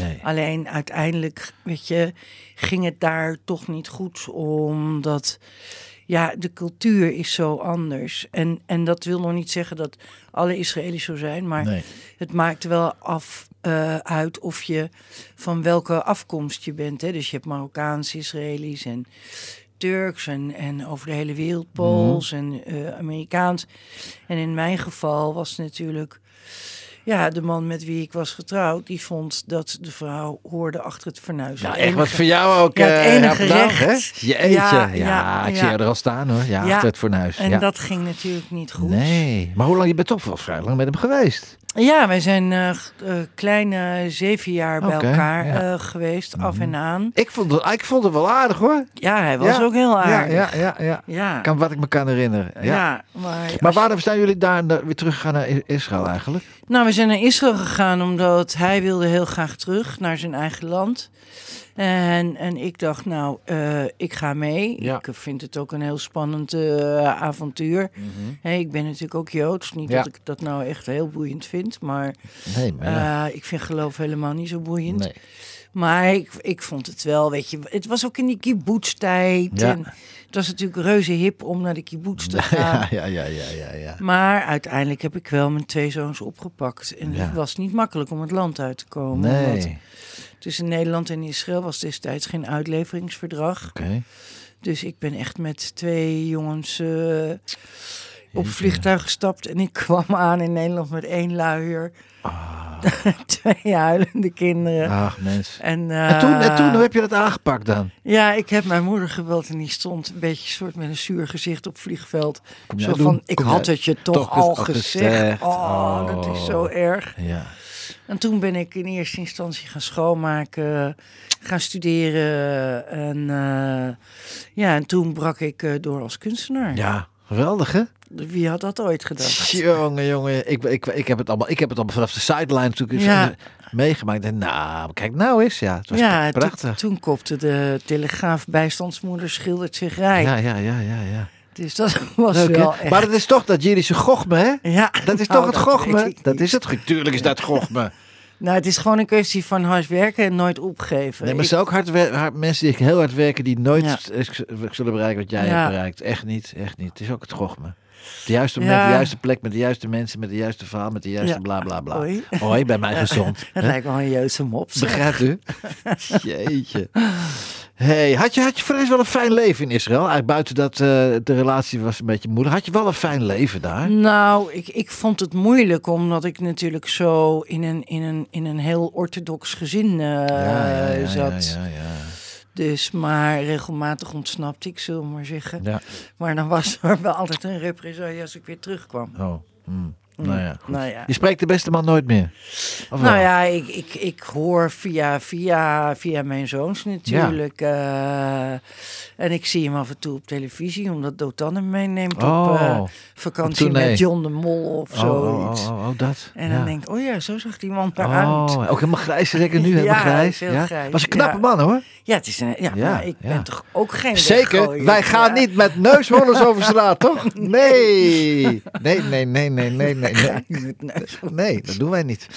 Speaker 2: Nee.
Speaker 3: Alleen uiteindelijk, weet je, ging het daar toch niet goed. Omdat ja, de cultuur is zo anders. En, en dat wil nog niet zeggen dat alle Israëli's zo zijn. Maar
Speaker 2: Nee.
Speaker 3: het maakt wel af eh, uit of je van welke afkomst je bent. Hè? Dus je hebt Marokkaans, Israëli's en Turks en, en over de hele wereld Pools en eh, Amerikaans. En in mijn geval was het natuurlijk... Ja, de man met wie ik was getrouwd, die vond dat de vrouw hoorde achter het fornuis.
Speaker 2: Ja,
Speaker 3: Het
Speaker 2: echt wat voor jou ook.
Speaker 3: Ja, het
Speaker 2: eh,
Speaker 3: enige
Speaker 2: nou, hè?
Speaker 3: recht.
Speaker 2: Je eetje.
Speaker 3: Ja,
Speaker 2: Ja,
Speaker 3: ja,
Speaker 2: ik zie je er al staan hoor. Ja, achter het fornuis.
Speaker 3: En dat ging natuurlijk niet goed.
Speaker 2: Nee, maar hoe lang? Je bent toch wel vrij lang met hem geweest.
Speaker 3: Ja, wij zijn eh, kleine zeven jaar bij elkaar
Speaker 2: ja. Mhm.
Speaker 3: geweest, af en aan.
Speaker 2: Ik vond het, ik vond het wel aardig hoor.
Speaker 3: Ja, hij was
Speaker 2: Ja,
Speaker 3: ook heel aardig.
Speaker 2: Ja, ja, ja. ja.
Speaker 3: Ja,
Speaker 2: Kan, wat ik me kan herinneren. Ja.
Speaker 3: ja. maar,
Speaker 2: Maar waarom zijn jullie daar weer teruggegaan naar Israël eigenlijk?
Speaker 3: Nou, we zijn naar Israël gegaan omdat hij wilde heel graag terug naar zijn eigen land. En, en ik dacht, nou, eh, ik ga mee.
Speaker 2: Ja.
Speaker 3: Ik vind het ook een heel spannend eh, avontuur. Hey, ik ben natuurlijk ook Joods. Niet
Speaker 2: Ja.
Speaker 3: dat ik dat nou echt heel boeiend vind, maar
Speaker 2: Nee, maar ja.
Speaker 3: eh, ik vind geloof helemaal niet zo boeiend.
Speaker 2: nee.
Speaker 3: Maar ik, ik vond het wel, weet je, het was ook in die kibbutz-tijd.
Speaker 2: Ja.
Speaker 3: En het was natuurlijk reuze hip om naar de kibbutz te gaan.
Speaker 2: Ja, ja, ja, ja, ja.
Speaker 3: Maar uiteindelijk heb ik wel mijn twee zoons opgepakt. En het was niet makkelijk om het land uit te komen.
Speaker 2: Nee.
Speaker 3: tussen Nederland en Israël was destijds geen uitleveringsverdrag.
Speaker 2: Oké.
Speaker 3: Dus ik ben echt met twee jongens eh, op vliegtuig gestapt. En ik kwam aan in Nederland met één luier. twee huilende kinderen.
Speaker 2: Ach, mens.
Speaker 3: En,
Speaker 2: Ah. En toen, en toen,
Speaker 3: eh,
Speaker 2: heb je dat aangepakt dan?
Speaker 3: Ja, ik heb mijn moeder gebeld en die stond een beetje soort met een zuur gezicht op vliegveld. Zo van,
Speaker 2: doen?
Speaker 3: ik
Speaker 2: Kom
Speaker 3: had
Speaker 2: jij-
Speaker 3: het je toch,
Speaker 2: toch
Speaker 3: al
Speaker 2: al
Speaker 3: gezegd.
Speaker 2: gezegd.
Speaker 3: Oh, dat is zo
Speaker 2: Oh.
Speaker 3: erg.
Speaker 2: Ja.
Speaker 3: En toen ben ik in eerste instantie gaan schoonmaken, gaan studeren. En, eh, ja, en toen brak ik eh, door als kunstenaar.
Speaker 2: Ja, Geweldig, hè?
Speaker 3: Wie had dat ooit gedacht?
Speaker 2: Jongen, jongen. Ik, ik, ik, heb het allemaal, ik heb het allemaal vanaf de sideline natuurlijk
Speaker 3: Ja.
Speaker 2: meegemaakt. En nou, kijk nou eens. Ja, het was
Speaker 3: Ja, toen,
Speaker 2: prachtig.
Speaker 3: toen kopte de telegraaf bijstandsmoeder schildert zich rijk.
Speaker 2: Ja, ja, ja, ja, ja.
Speaker 3: Dus dat was
Speaker 2: Leuk,
Speaker 3: wel echt...
Speaker 2: Maar dat is toch dat Jiddische gochme, hè?
Speaker 3: ja,
Speaker 2: Dat is
Speaker 3: nou,
Speaker 2: toch het
Speaker 3: dat
Speaker 2: gochme? Dat is het. Tuurlijk is dat gochme.
Speaker 3: Nou, het is gewoon een kwestie van hard werken en nooit opgeven.
Speaker 2: Nee, maar er zijn ook hard wer- hard- mensen die heel hard werken die nooit
Speaker 3: Ja.
Speaker 2: zullen bereiken wat jij
Speaker 3: Ja.
Speaker 2: hebt bereikt. Echt niet, echt niet. Het is ook het gochme. De juiste moment,
Speaker 3: Ja.
Speaker 2: de juiste plek, met de juiste mensen, met de juiste verhaal, met de juiste
Speaker 3: Ja.
Speaker 2: bla bla bla.
Speaker 3: Hoi.
Speaker 2: Hoi, bij mij gezond.
Speaker 3: Het lijkt wel een Joodse mop. zeg.
Speaker 2: Begrijpt u? Jeetje. Hey, had je, had je rest wel een fijn leven in Israël? Eigenlijk buiten dat eh, de relatie was een beetje moeilijk. Had je wel een fijn leven daar?
Speaker 3: Nou, ik, ik vond het moeilijk omdat ik natuurlijk zo in een, in een, in een heel orthodox gezin zat.
Speaker 2: ja, ja.
Speaker 3: Dus, maar regelmatig ontsnapte ik, zullen we maar zeggen.
Speaker 2: ja.
Speaker 3: Maar dan was er wel altijd een represaille als ik weer terugkwam.
Speaker 2: Oh, hmm. Nou ja, goed.
Speaker 3: Nou ja.
Speaker 2: Je spreekt de beste man nooit meer?
Speaker 3: Nou
Speaker 2: wel?
Speaker 3: ja, ik, ik, ik hoor via, via, via mijn zoons natuurlijk. eh, en ik zie hem af en toe op televisie, omdat Dotan hem meeneemt op
Speaker 2: Oh,
Speaker 3: eh, vakantie met John de Mol of
Speaker 2: Oh,
Speaker 3: zoiets.
Speaker 2: oh, oh, oh, oh, dat.
Speaker 3: En
Speaker 2: ja.
Speaker 3: dan denk ik, oh ja, zo zag die man eruit.
Speaker 2: Oh, ook helemaal grijs, zeker nu helemaal grijs. ja?
Speaker 3: grijs,
Speaker 2: Was een knappe man hoor.
Speaker 3: Ja, het is een, ja, maar ik ben toch ook geen
Speaker 2: Zeker, wij gaan niet met neushoorns over straat, toch? Nee. Nee, nee, nee, nee, nee, nee. Nee, nee dat doen wij niet.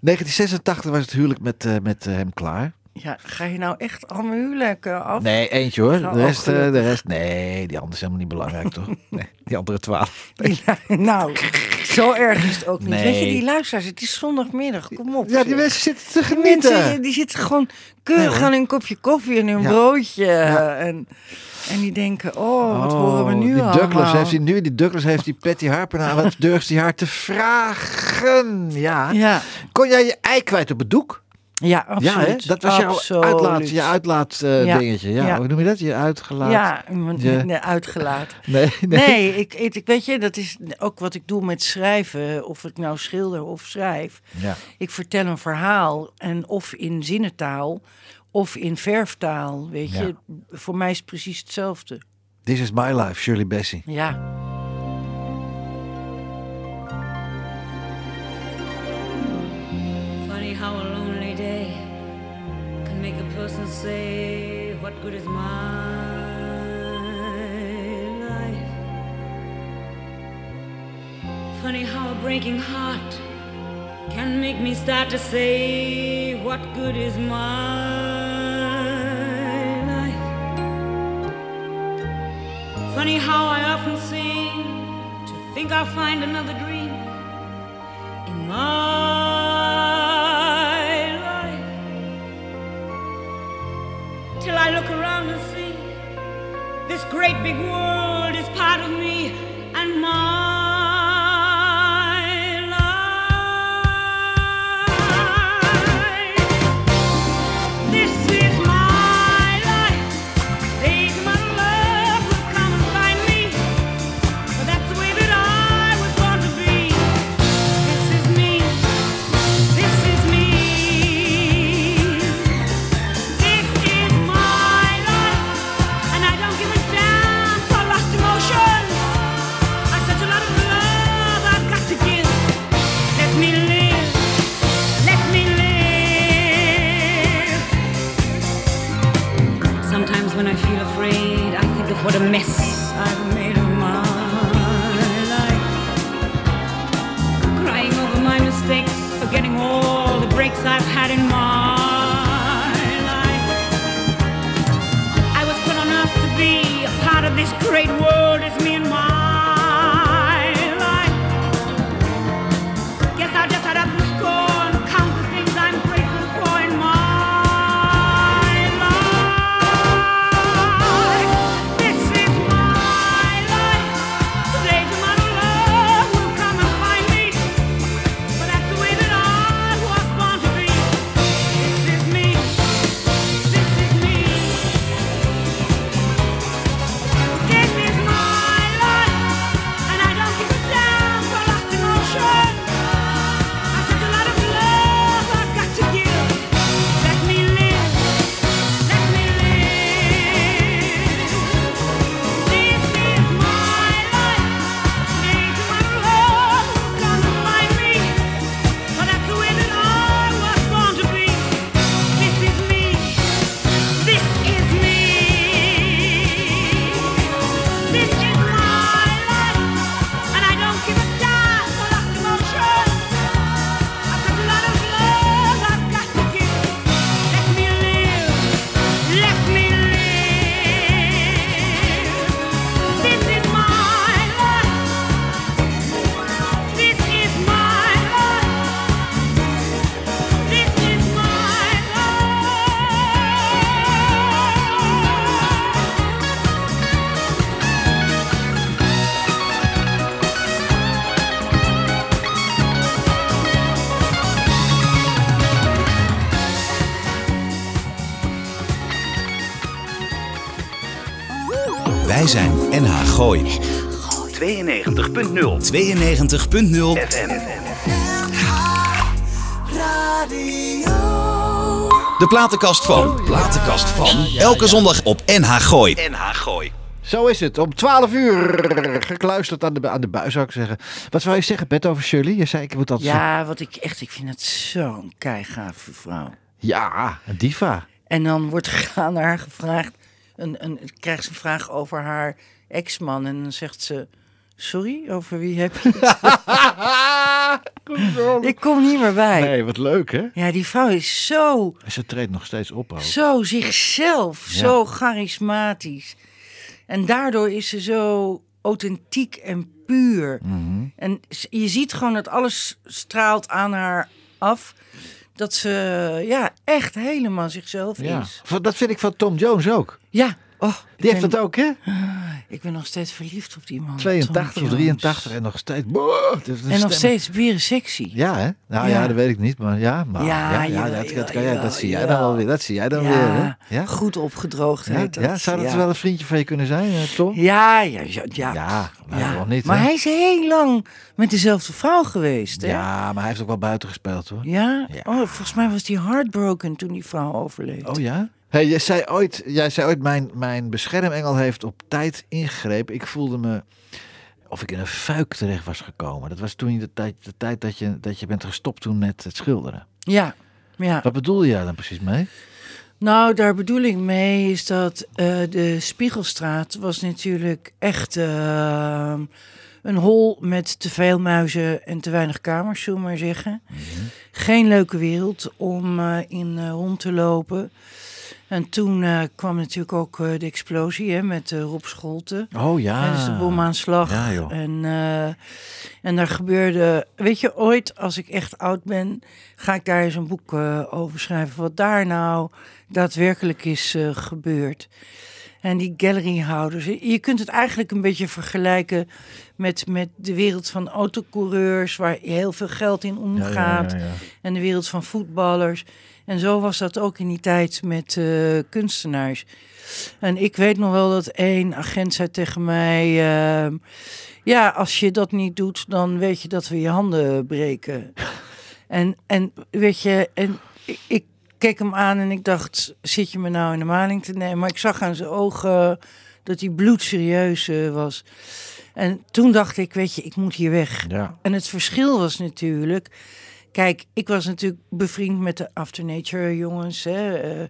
Speaker 2: 1986 was het huwelijk met, eh, met eh, hem klaar.
Speaker 3: Ja, ga je nou echt al mijn huwelijken af?
Speaker 2: Nee, eentje hoor. De rest, eh, de rest, nee, die andere is helemaal niet belangrijk, toch? Nee, die andere twaalf.
Speaker 3: Ja, nou, zo erg is het ook niet.
Speaker 2: Nee.
Speaker 3: Weet je, die luisteraars, het is zondagmiddag, kom op.
Speaker 2: Ja, die
Speaker 3: zeg.
Speaker 2: mensen zitten te
Speaker 3: Die mensen
Speaker 2: genieten.
Speaker 3: die zitten gewoon keurig
Speaker 2: Nee,
Speaker 3: aan een kopje koffie en een
Speaker 2: Ja.
Speaker 3: broodje.
Speaker 2: Ja.
Speaker 3: En, en die denken, oh, wat horen we nu
Speaker 2: die
Speaker 3: allemaal?
Speaker 2: Douglas heeft hij nu, die Douglas heeft die Patty Harper nou, wat durft hij haar te vragen? Ja.
Speaker 3: Ja,
Speaker 2: Kon jij je ei kwijt op het doek?
Speaker 3: Ja, absoluut.
Speaker 2: Ja, hè? dat was jouw uitlaat, je uitlaat
Speaker 3: Ja.
Speaker 2: dingetje. Ja.
Speaker 3: Ja.
Speaker 2: hoe noem je dat? Je uitgelaat?
Speaker 3: Ja,
Speaker 2: Je-
Speaker 3: nee, uitgelaten.
Speaker 2: Nee, nee.
Speaker 3: Nee, ik, ik, weet je, dat is ook wat ik doe met schrijven. Of ik nou schilder of schrijf.
Speaker 2: Ja.
Speaker 3: Ik vertel een verhaal en of in zinnentaal of in verftaal. Weet je, voor mij is het precies hetzelfde.
Speaker 2: This is my life, Shirley Bassey.
Speaker 3: Ja.
Speaker 5: Good is my life? Funny how a breaking heart can make me start to say, What good is my life? Funny how I often seem to think I'll find another dream in my great big world this great world. It's me and my
Speaker 1: Gooi. 92.0 92.0 FM. De platenkast van. Platenkast van. Elke zondag op NH Gooi. NH Gooi.
Speaker 2: Zo is het. Om 12 uur gekluisterd aan de, aan de buis, zou ik zeggen. Wat zou je zeggen, Bert, over Shirley? Je zei, ik moet dat
Speaker 3: Ja, wat ik echt, ik vind het zo'n keigave vrouw.
Speaker 2: Ja, een diva.
Speaker 3: En dan wordt aan haar gevraagd, een, een, krijgt ze een vraag over haar ex-man. En dan zegt ze, sorry, over wie heb je het? Ik kom niet meer bij.
Speaker 2: Nee, wat leuk, hè?
Speaker 3: Ja, die vrouw is zo,
Speaker 2: En ze treedt nog steeds op, ook.
Speaker 3: zo zichzelf,
Speaker 2: Ja.
Speaker 3: zo charismatisch. En daardoor is ze zo authentiek en puur.
Speaker 2: Mhm.
Speaker 3: En je ziet gewoon dat alles straalt aan haar af. Dat ze ja, echt helemaal zichzelf
Speaker 2: Ja.
Speaker 3: is.
Speaker 2: Dat vind ik van Tom Jones ook.
Speaker 3: Ja, oh,
Speaker 2: Die heeft
Speaker 3: ben-
Speaker 2: dat ook, hè?
Speaker 3: Ik ben nog steeds verliefd op die man.
Speaker 2: 82
Speaker 3: Tom
Speaker 2: of
Speaker 3: Jones.
Speaker 2: 83 en nog steeds... Boah, het
Speaker 3: En nog steeds weer sexy.
Speaker 2: Ja, hè? Nou ja.
Speaker 3: Ja.
Speaker 2: dat weet ik niet, maar ja. Maar,
Speaker 3: Ja,
Speaker 2: ja, ja,
Speaker 3: jawel,
Speaker 2: dat,
Speaker 3: jawel,
Speaker 2: kan jij, dat zie jij dan wel weer. Dat zie jij dan weer, hè? Ja?
Speaker 3: goed opgedroogd
Speaker 2: Ja,
Speaker 3: heet dat.
Speaker 2: ja, zou dat wel een vriendje van je kunnen zijn, eh, Tom?
Speaker 3: Ja, ja, ja. ja.
Speaker 2: Maar niet,
Speaker 3: maar
Speaker 2: hè?
Speaker 3: hij is heel lang met dezelfde vrouw geweest, hè?
Speaker 2: Ja, maar hij heeft ook wel buiten gespeeld, hoor.
Speaker 3: Ja?
Speaker 2: Ja.
Speaker 3: Oh, volgens mij was hij heartbroken toen die vrouw overleed.
Speaker 2: Oh ja? Hey, jij zei ooit, jij zei ooit mijn, mijn beschermengel heeft op tijd ingegrepen. Ik voelde me of ik in een fuik terecht was gekomen. Dat was toen de tijd, de tijd dat, je, dat je bent gestopt toen met het schilderen.
Speaker 3: Ja, ja.
Speaker 2: Wat bedoel jij dan precies mee?
Speaker 3: Nou, daar bedoel ik mee is dat eh, de Spiegelstraat was natuurlijk echt eh, een hol met te veel muizen en te weinig kamers, zullen we maar zeggen. Geen leuke wereld om eh, in rond te lopen. En toen eh, kwam natuurlijk ook eh, de explosie hè, met eh, Rob Scholten.
Speaker 2: Oh ja.
Speaker 3: Hè, dus de bomaanslag.
Speaker 2: Ja, joh.
Speaker 3: En, en daar gebeurde... Weet je, ooit als ik echt oud ben... ga ik daar eens een boek over schrijven. Wat daar nou daadwerkelijk is gebeurd. En die galleryhouders. Je kunt het eigenlijk een beetje vergelijken... met, met de wereld van autocoureurs... waar heel veel geld in omgaat.
Speaker 2: ja, ja, ja.
Speaker 3: En de wereld van voetballers. En zo was dat ook in die tijd met eh, kunstenaars. En ik weet nog wel dat één agent zei tegen mij... ehm, ja, als je dat niet doet, dan weet je dat we je handen breken. en, en weet je, en ik, ik keek hem aan en ik dacht... zit je me nou in de maling te nemen? Maar ik zag aan zijn ogen dat hij bloedserieus eh, was. En toen dacht ik, weet je, ik moet hier weg.
Speaker 2: Ja.
Speaker 3: En het verschil was natuurlijk. Kijk, ik was natuurlijk bevriend met de After Nature jongens. Hè, eh,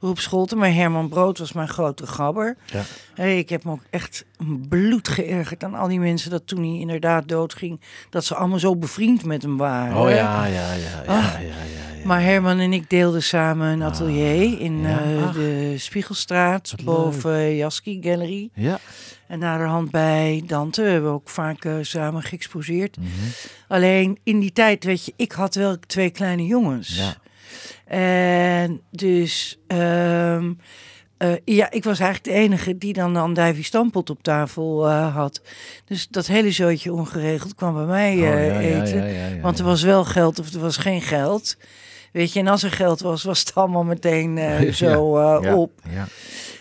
Speaker 3: Roep Scholten, maar Herman Brood was mijn grote gabber.
Speaker 2: Ja.
Speaker 3: Hey, ik heb me ook echt bloed geërgerd aan al die mensen dat toen hij inderdaad doodging, dat ze allemaal zo bevriend met hem waren.
Speaker 2: Oh ja, ja, ja, ja,
Speaker 3: Ah.
Speaker 2: ja, ja, ja.
Speaker 3: Maar Herman en ik deelden samen een atelier in
Speaker 2: ja.
Speaker 3: eh, de Spiegelstraat boven Jaski Gallery.
Speaker 2: Ja.
Speaker 3: En naderhand bij Dante hebben we ook vaak eh, samen geëxposeerd.
Speaker 2: Mhm.
Speaker 3: Alleen in die tijd, weet je, ik had wel twee kleine jongens.
Speaker 2: Ja.
Speaker 3: En dus, ehm, eh, ja, ik was eigenlijk de enige die dan dan Davy Stampot op tafel eh, had. Dus dat hele zootje ongeregeld kwam bij mij
Speaker 2: Oh, ja,
Speaker 3: eten.
Speaker 2: ja,
Speaker 3: want er was wel geld of er was geen geld. Weet je, en als er geld was, was het allemaal meteen zo op.
Speaker 2: Ja.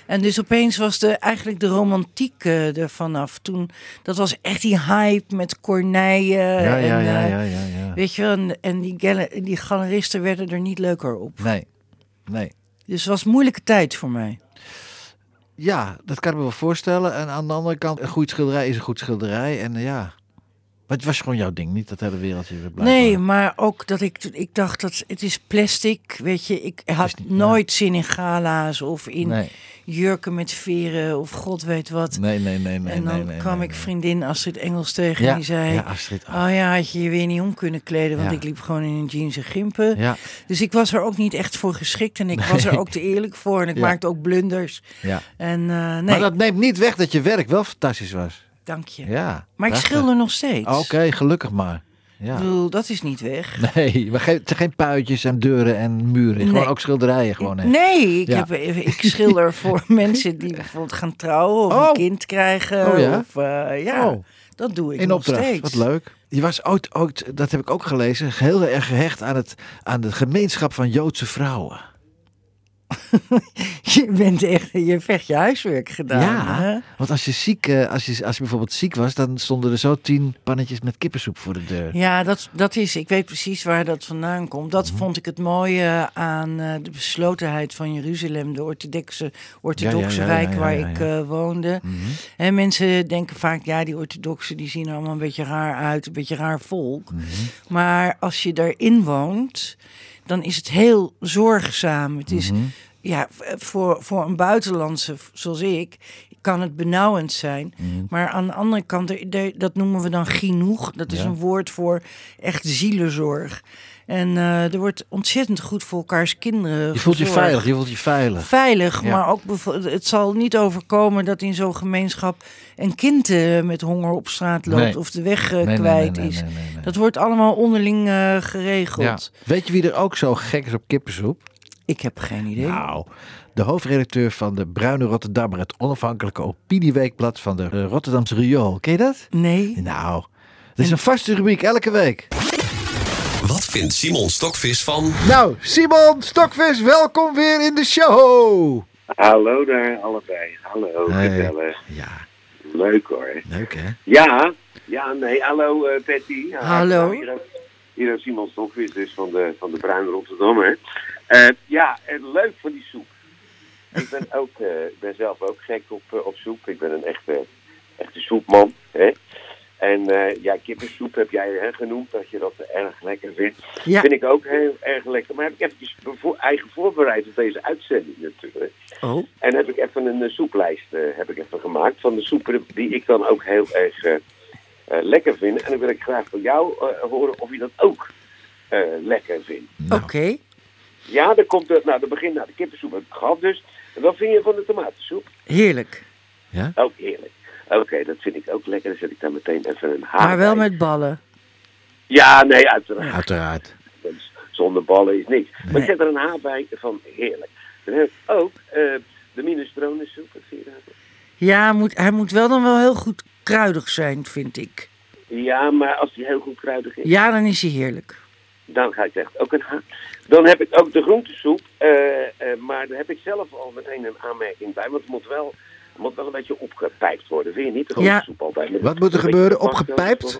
Speaker 3: En dus opeens was de, eigenlijk de romantiek eh, er vanaf. Toen, dat was echt die hype met Corneille.
Speaker 2: Ja,
Speaker 3: en,
Speaker 2: ja,
Speaker 3: eh,
Speaker 2: ja, ja, ja.
Speaker 3: Weet je wel, en, en die, gala- die galeristen werden er niet leuker op.
Speaker 2: Nee, nee.
Speaker 3: Dus het was een moeilijke tijd voor mij.
Speaker 2: Ja, dat kan ik me wel voorstellen. En aan de andere kant, een goed schilderij is een goed schilderij. En eh, ja, maar het was gewoon jouw ding, niet dat hele wereldje. blijkbaar.
Speaker 3: Nee, maar ook dat ik, ik dacht dat het is plastic. Weet je, ik had
Speaker 2: niet-
Speaker 3: nooit zin in gala's of in
Speaker 2: Nee,
Speaker 3: jurken met veren of god weet wat.
Speaker 2: nee, nee, nee. nee
Speaker 3: en dan
Speaker 2: nee,
Speaker 3: kwam ik vriendin Astrid Engels tegen
Speaker 2: Ja,
Speaker 3: en die zei...
Speaker 2: ja, Astrid.
Speaker 3: Oh ja, had je je weer niet om kunnen kleden, want
Speaker 2: Ja.
Speaker 3: ik liep gewoon in een jeans en gimpen.
Speaker 2: Ja,
Speaker 3: Dus ik was er ook niet echt voor geschikt en ik was er ook te eerlijk voor. En ik maakte ook blunders.
Speaker 2: ja.
Speaker 3: En eh, nee,
Speaker 2: Maar dat neemt niet weg dat je werk wel fantastisch was.
Speaker 3: Dank je.
Speaker 2: Ja.
Speaker 3: maar ik
Speaker 2: prachtig.
Speaker 3: schilder nog steeds.
Speaker 2: Oké, gelukkig maar.
Speaker 3: Ik
Speaker 2: Ja.
Speaker 3: bedoel, dat is niet weg.
Speaker 2: Nee, het zijn geen puitjes en deuren en muren. Gewoon ook schilderijen gewoon. Hè.
Speaker 3: Nee, ik,
Speaker 2: Ja.
Speaker 3: heb, ik schilder voor mensen die bijvoorbeeld gaan trouwen of
Speaker 2: Oh.
Speaker 3: een kind krijgen.
Speaker 2: Oh ja?
Speaker 3: Of, eh, ja,
Speaker 2: Oh.
Speaker 3: dat doe ik
Speaker 2: In
Speaker 3: nog
Speaker 2: opdracht,
Speaker 3: steeds.
Speaker 2: wat leuk. Je was ooit, ooit, dat heb ik ook gelezen, heel erg gehecht aan, het, aan de gemeenschap van Joodse vrouwen.
Speaker 3: je bent echt, je hebt echt je huiswerk gedaan.
Speaker 2: Ja,
Speaker 3: hè?
Speaker 2: want als je, ziek, eh, als, je, als je bijvoorbeeld ziek was, dan stonden er zo tien pannetjes met kippensoep voor de deur.
Speaker 3: Ja, dat, dat is, ik weet precies waar dat vandaan komt. Dat
Speaker 2: Mhm.
Speaker 3: vond ik het mooie aan eh, de beslotenheid van Jeruzalem, de orthodoxe, orthodoxe
Speaker 2: Ja, ja, ja, ja,
Speaker 3: wijk waar ik.
Speaker 2: Mhm.
Speaker 3: eh, woonde. En mensen denken vaak, ja, die orthodoxen die zien er allemaal een beetje raar uit, een beetje raar volk.
Speaker 2: Mhm.
Speaker 3: Maar als je daarin woont, dan is het heel zorgzaam. Het is,
Speaker 2: Mhm.
Speaker 3: ja, voor, voor een buitenlandse zoals ik, kan het benauwend zijn.
Speaker 2: Mhm.
Speaker 3: Maar aan de andere kant, dat noemen we dan genoeg. Dat is
Speaker 2: Ja.
Speaker 3: een woord voor echt zielenzorg. En eh, er wordt ontzettend goed voor elkaars kinderen
Speaker 2: Je voelt je veilig, je voelt je veilig.
Speaker 3: Veilig,
Speaker 2: Ja.
Speaker 3: maar ook het zal niet overkomen dat in zo'n gemeenschap een kind eh, met honger op straat loopt
Speaker 2: Nee.
Speaker 3: of de weg eh,
Speaker 2: Nee,
Speaker 3: kwijt
Speaker 2: nee, nee,
Speaker 3: is.
Speaker 2: nee, nee, nee.
Speaker 3: Dat wordt allemaal onderling eh,
Speaker 2: Ja.
Speaker 3: geregeld.
Speaker 2: Weet je wie er ook zo gek is op kippensoep?
Speaker 3: Ik heb geen idee.
Speaker 2: Nou, de hoofdredacteur van de Bruine Rotterdammer, het onafhankelijke opinieweekblad van de Rotterdamse Riool. Ken je dat?
Speaker 3: Nee.
Speaker 2: Nou, dat is een vaste rubriek elke week.
Speaker 1: Wat vindt Simon Stokvis van...
Speaker 2: Nou, Simon Stokvis, welkom weer in de show.
Speaker 6: Hallo daar, allebei. Hallo,
Speaker 2: Hey.
Speaker 6: gezellig.
Speaker 2: Ja,
Speaker 6: Leuk hoor.
Speaker 2: leuk hè?
Speaker 6: Ja, ja, nee, hallo eh, Patty.
Speaker 3: Hallo.
Speaker 6: nou, Hier, ook Simon Stokvis, dus van de, van de Bruin Rotterdammer. Eh ja, en leuk van die soep. Ik ben, ook, eh, ben zelf ook gek op, op soep. Ik ben een echte, echte soepman. Hè? En eh, ja, kippensoep heb jij hè, genoemd, dat je dat erg lekker vindt.
Speaker 3: Ja.
Speaker 6: Vind ik ook heel erg lekker. Maar heb ik eventjes bevo- eigen voorbereid op deze uitzending natuurlijk.
Speaker 3: Oh.
Speaker 6: En heb ik even een eh, soeplijst eh, heb ik even gemaakt van de soepen die ik dan ook heel erg lekker vind. En dan wil ik graag van jou horen of je dat ook eh, lekker vindt.
Speaker 2: Nou,
Speaker 3: Oké.
Speaker 6: Ja, dan komt het, nou, dan begint nou, de kippensoep heb ik gehad dus. En wat vind je van de tomatensoep?
Speaker 3: Heerlijk.
Speaker 6: Ook heerlijk. Oké, dat vind ik ook lekker. Dan zet ik daar meteen even een haar
Speaker 3: Maar wel
Speaker 6: bij.
Speaker 3: met ballen.
Speaker 6: Ja, nee, uiteraard.
Speaker 2: Uiteraard.
Speaker 6: Zonder ballen is niks. Maar ik zet er een haar bij van heerlijk. Dan heb ik ook eh, de daarvan?
Speaker 3: Ja, moet, hij moet wel dan wel heel goed kruidig zijn, vind ik.
Speaker 6: Ja, maar als die heel goed kruidig is.
Speaker 3: Ja, dan is hij heerlijk.
Speaker 6: Dan ga ik echt ook een ha. Dan heb ik ook de groentesoep. eh, eh, maar daar heb ik zelf al meteen een aanmerking bij. Want het moet wel, moet wel een beetje opgepijpt worden. Vind je niet? De groentesoep altijd. Met-
Speaker 2: Wat moet er gebeuren? Opgepijpt?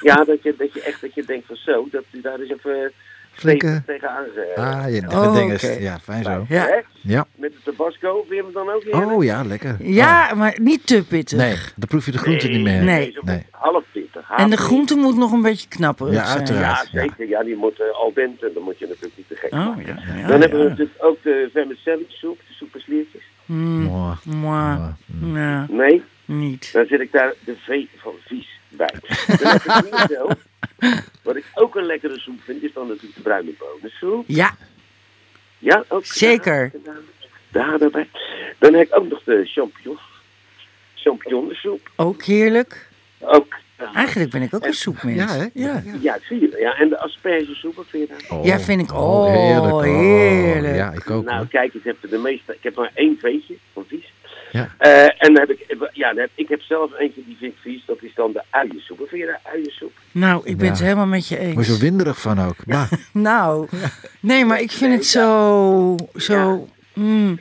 Speaker 6: Ja, dat je, dat je echt dat je denkt van zo. Dat je daar eens even
Speaker 2: Flinke-
Speaker 6: tegenaan ge-
Speaker 2: Ah, ja,
Speaker 3: Oh,
Speaker 2: ding is... Ja, fijn zo.
Speaker 3: Ja.
Speaker 2: Ja.
Speaker 6: Met de tabasco. Je hem dan ook heerlijk?
Speaker 2: Oh ja, lekker.
Speaker 3: Ja, maar niet te pittig.
Speaker 2: Nee, dan proef je de groente niet meer.
Speaker 3: Nee.
Speaker 6: Half pittig.
Speaker 3: En de groente moet nog een beetje knapperig
Speaker 2: Ja,
Speaker 3: zijn.
Speaker 2: uiteraard.
Speaker 6: Ja, zeker. Ja, die moet eh, al dente. Dan moet je natuurlijk niet te gek
Speaker 3: Oh,
Speaker 6: maken.
Speaker 3: ja. ja,
Speaker 6: Dan hebben we
Speaker 3: ja.
Speaker 6: natuurlijk ook de vermicelli soep, de soepensliertjes.
Speaker 3: Mm,
Speaker 2: Mwah.
Speaker 3: mwah.
Speaker 2: Mwah.
Speaker 3: Ja,
Speaker 6: Nee,
Speaker 3: niet.
Speaker 6: dan zit ik daar de V van vies bij. Dan heb ik hier zo, wat ik ook een lekkere soep vind, is dan natuurlijk de bruine bonensoep.
Speaker 3: Ja,
Speaker 6: Ja, ook.
Speaker 3: Zeker.
Speaker 6: Daar, daar daarbij. Dan heb ik ook nog de champignon. Champignonsoep.
Speaker 3: ook heerlijk.
Speaker 6: Ook.
Speaker 3: Eigenlijk ben ik ook een soepmens.
Speaker 2: Ja, hè?
Speaker 3: Ja,
Speaker 6: Ja, zie je. Ja, en de aspergesoep, wat vind je daar?
Speaker 2: Oh.
Speaker 3: Ja, vind ik- oh, heerlijk.
Speaker 2: Ja, ik ook.
Speaker 6: Nou,
Speaker 2: hoor.
Speaker 6: kijk, ik heb de meeste. Ik heb maar één veetje van vies.
Speaker 2: Ja.
Speaker 6: Eh, en dan heb ik, ja, dan heb, ik heb zelf eentje die vind ik vies. Dat is dan de uiensoep. Wat vind je daar uiensoep?
Speaker 3: Nou, ik ben
Speaker 2: Ja.
Speaker 3: het helemaal met je eens.
Speaker 2: zo winderig van ook. Maar,
Speaker 3: Nou, nee, maar ik vind het zo... zo mm,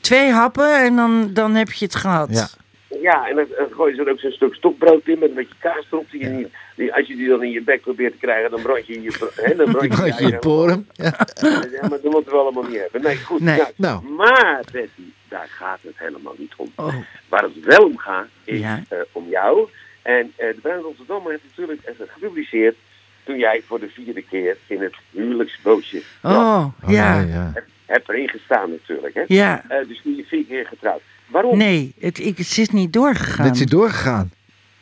Speaker 3: twee happen en dan, dan heb je het gehad.
Speaker 2: Ja.
Speaker 6: En dan, dan gooi je er ook zo'n stuk stokbrood in met een beetje kaas erop. Die die, als je die dan in je bek probeert te krijgen, dan brand je je, hè, dan brand je,
Speaker 2: je je poren. Ja.
Speaker 6: Ja, maar dat moeten we allemaal niet hebben. Nee, goed.
Speaker 3: Nee.
Speaker 6: nou,
Speaker 2: Nou.
Speaker 6: Maar, Betty, daar gaat het helemaal niet om.
Speaker 3: Oh,
Speaker 6: Waar het wel om gaat, is
Speaker 3: Ja.
Speaker 6: eh, om jou. En eh, de Bruin Rotterdammer heeft natuurlijk even gepubliceerd toen jij voor de vierde keer in het huwelijksbootje
Speaker 3: oh
Speaker 2: Oh,
Speaker 3: ja.
Speaker 2: nee,
Speaker 6: hebt erin gestaan natuurlijk. Hè?
Speaker 3: Ja,
Speaker 6: Eh, dus nu je vier keer getrouwd. Waarom?
Speaker 3: nee, het, ik, het is niet doorgegaan.
Speaker 2: Dit is doorgegaan.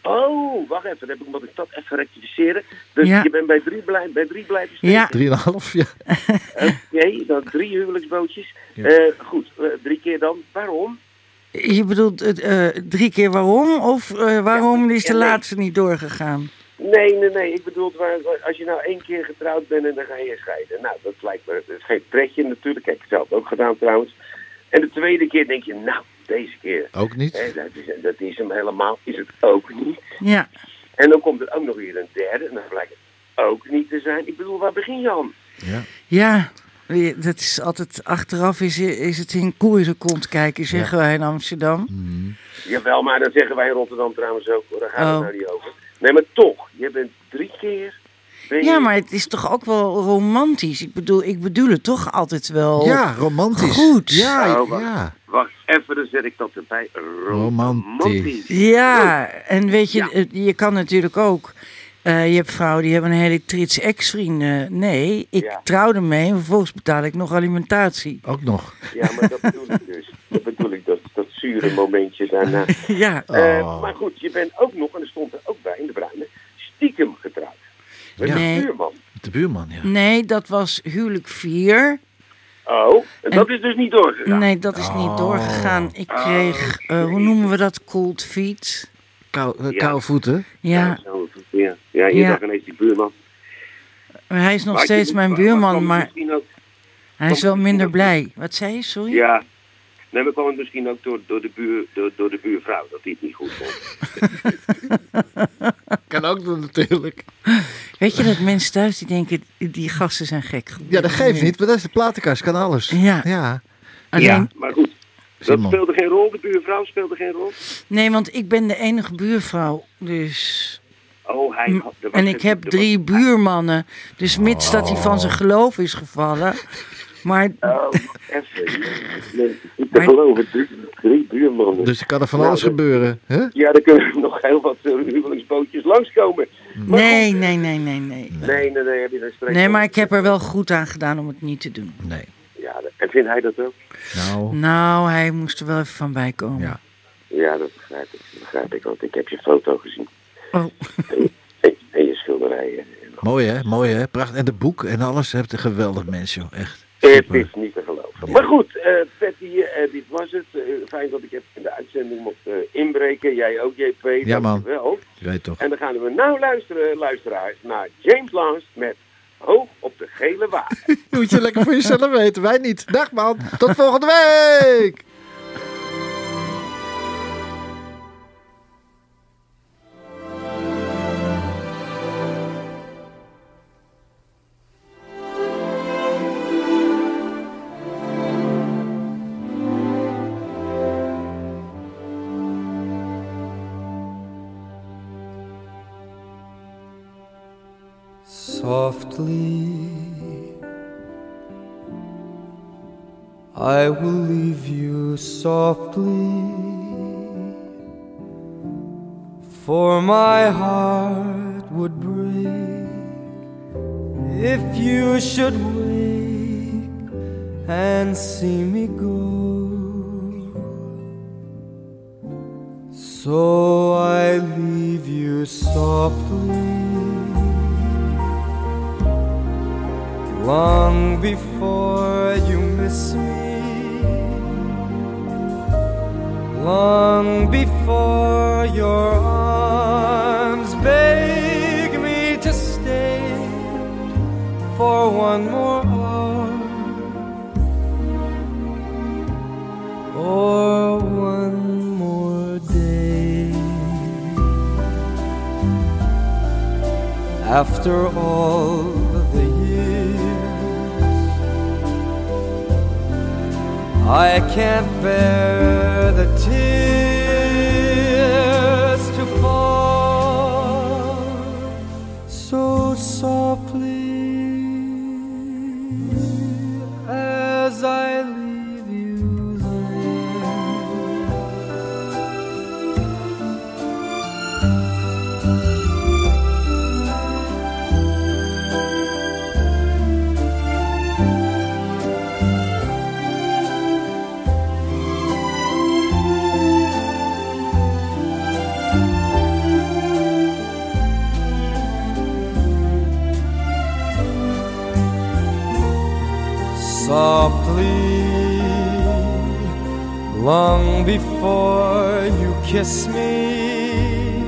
Speaker 6: Oh, wacht even. Dan heb ik, moet ik dat even rectificeren. Dus
Speaker 3: Ja.
Speaker 6: je bent bij drie, blij, bij drie blijven steken.
Speaker 3: Ja.
Speaker 2: Drieënhalf, ja.
Speaker 6: Oké, dan drie huwelijksbootjes.
Speaker 2: Ja.
Speaker 6: Eh, goed, eh, drie keer dan. Waarom?
Speaker 3: Je bedoelt het, eh, drie keer waarom? Of eh, waarom is de
Speaker 6: nee.
Speaker 3: laatste niet doorgegaan?
Speaker 6: Nee, nee, nee. Ik bedoel, als je nou één keer getrouwd bent en dan ga je scheiden. Nou, dat lijkt me dat is geen pretje natuurlijk. Heb ik zelf ook gedaan trouwens. En de tweede keer denk je, nou, deze keer.
Speaker 2: Ook niet.
Speaker 6: Hè, dat, is, dat is hem helemaal. Is het ook niet.
Speaker 3: Ja,
Speaker 6: En dan komt er ook nog weer een derde. En dan blijkt het ook niet te zijn. Ik bedoel, waar begin je aan?
Speaker 2: Ja.
Speaker 3: ja. Dat is altijd, achteraf is, is het in koe in zijn kont kijken, zeggen wij in Amsterdam.
Speaker 6: Jawel, maar dat zeggen wij in Rotterdam trouwens ook. hoor. Daar gaat het
Speaker 3: Oh.
Speaker 6: nou niet over. Nee, maar toch. Je bent drie keer...
Speaker 3: Ja, maar het is toch ook wel romantisch? Ik bedoel, ik bedoel het toch altijd wel.
Speaker 2: Ja, romantisch.
Speaker 3: Goed.
Speaker 2: Ja,
Speaker 6: Oh, wacht.
Speaker 2: ja.
Speaker 6: Wacht even, dan zet ik dat erbij.
Speaker 2: Romantisch.
Speaker 3: Ja, en weet je,
Speaker 6: Ja.
Speaker 3: je kan natuurlijk ook. eh, je hebt vrouwen die hebben een hele trits ex-vrienden. Nee, ik
Speaker 6: Ja.
Speaker 3: trouw ermee en vervolgens betaal ik nog alimentatie.
Speaker 2: Ook nog.
Speaker 6: Ja, maar dat bedoel ik dus. Dat bedoel ik, dat, dat zure momentje daarna.
Speaker 3: Ja,
Speaker 6: Eh,
Speaker 2: Oh.
Speaker 6: maar goed, je bent ook nog, en er stond er ook bij in de bruine, stiekem getrouwd. Met
Speaker 2: Ja.
Speaker 3: Nee.
Speaker 6: een buurman.
Speaker 2: De buurman, ja.
Speaker 3: nee, dat was huwelijk 4.
Speaker 6: Oh, en dat is dus niet doorgegaan.
Speaker 3: Nee, dat is niet
Speaker 2: Oh.
Speaker 3: doorgegaan. Ik
Speaker 6: Oh,
Speaker 3: kreeg, eh, hoe noemen we dat, cold feet?
Speaker 2: Kou, eh,
Speaker 6: Ja.
Speaker 2: koude voeten.
Speaker 3: Ja,
Speaker 6: ja. ja je
Speaker 3: Ja.
Speaker 6: ineens die buurman.
Speaker 3: maar hij is nog
Speaker 6: Maar
Speaker 3: steeds mijn
Speaker 6: maar- maar
Speaker 3: buurman, maar
Speaker 6: ook-
Speaker 3: hij is wel minder blij. Wat zei je, sorry?
Speaker 6: Ja. Nee, maar kwam het misschien ook door, door, de buur, door, door de buurvrouw, dat hij het niet goed vond.
Speaker 2: Kan ook doen, natuurlijk.
Speaker 3: Weet je dat mensen thuis die denken, die gasten zijn gek.
Speaker 2: Ja, dat geeft niet, maar dat is de platenkast, kan alles.
Speaker 3: Ja.
Speaker 2: Ja.
Speaker 3: Alleen,
Speaker 6: Ja, maar goed. Dat speelde geen rol, de buurvrouw speelde geen rol.
Speaker 3: Nee, want ik ben de enige buurvrouw. Dus.
Speaker 6: Oh, hij had...
Speaker 3: En ik heb drie buurmannen. Dus mits dat hij van zijn geloof is gevallen. Maar
Speaker 6: Oh, even. Nee, niet te
Speaker 3: Maar-
Speaker 6: geloven, drie, drie buurmannen.
Speaker 2: Dus er kan er van alles gebeuren. Hè?
Speaker 6: Ja, er kunnen nog heel wat eh, huwelijksbootjes langskomen. Maar
Speaker 3: nee,
Speaker 6: goed,
Speaker 3: nee, nee, nee, nee.
Speaker 6: Nee, nee, nee, heb je
Speaker 3: Nee, maar ik heb er wel goed aan gedaan om het niet te doen.
Speaker 2: Nee.
Speaker 6: Ja, en vindt hij dat ook?
Speaker 2: Nou,
Speaker 3: Nou, hij moest er wel even van bij komen.
Speaker 2: Ja.
Speaker 6: Ja, dat begrijp ik. Dat begrijp ik, want ik heb je foto gezien.
Speaker 3: Oh,
Speaker 6: En, en je schilderijen.
Speaker 2: mooi hè, mooi hè. Pracht. En de boek en alles. Je hebt een geweldig mens, joh. Echt.
Speaker 6: Het is niet te geloven. Maar goed, Patty, eh, dit was het. Eh, fijn dat ik even in de uitzending mocht inbreken. Jij ook, JP.
Speaker 2: Ja, man.
Speaker 6: Wel.
Speaker 2: Je weet toch.
Speaker 6: En dan gaan we nou luisteren, luisteraars, naar James Last met Hoog op de Gele Wagen.
Speaker 2: Moet je lekker voor jezelf weten. Wij niet. Dag man. Tot volgende week.
Speaker 7: I will leave you softly, for my heart would break if you should wake and see me go. So I leave you softly. long before you miss me, long before your arms beg me to stay for one more hour or one more day. After all the years, I can't bear tears to fall. So softly long before you kiss me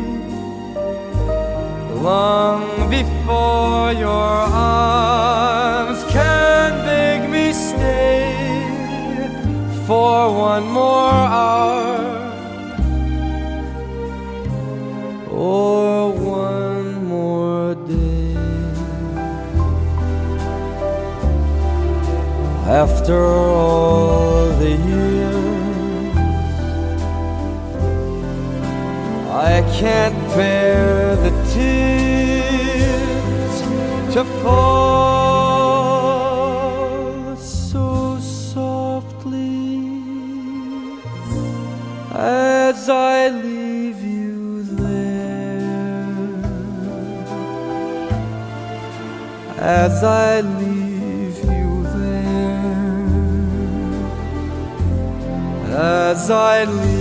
Speaker 7: long before your arms can beg me stay for one more hour or one more day after all the years. Can't bear the tears to fall so softly as I leave you there. As I leave you there. As I leave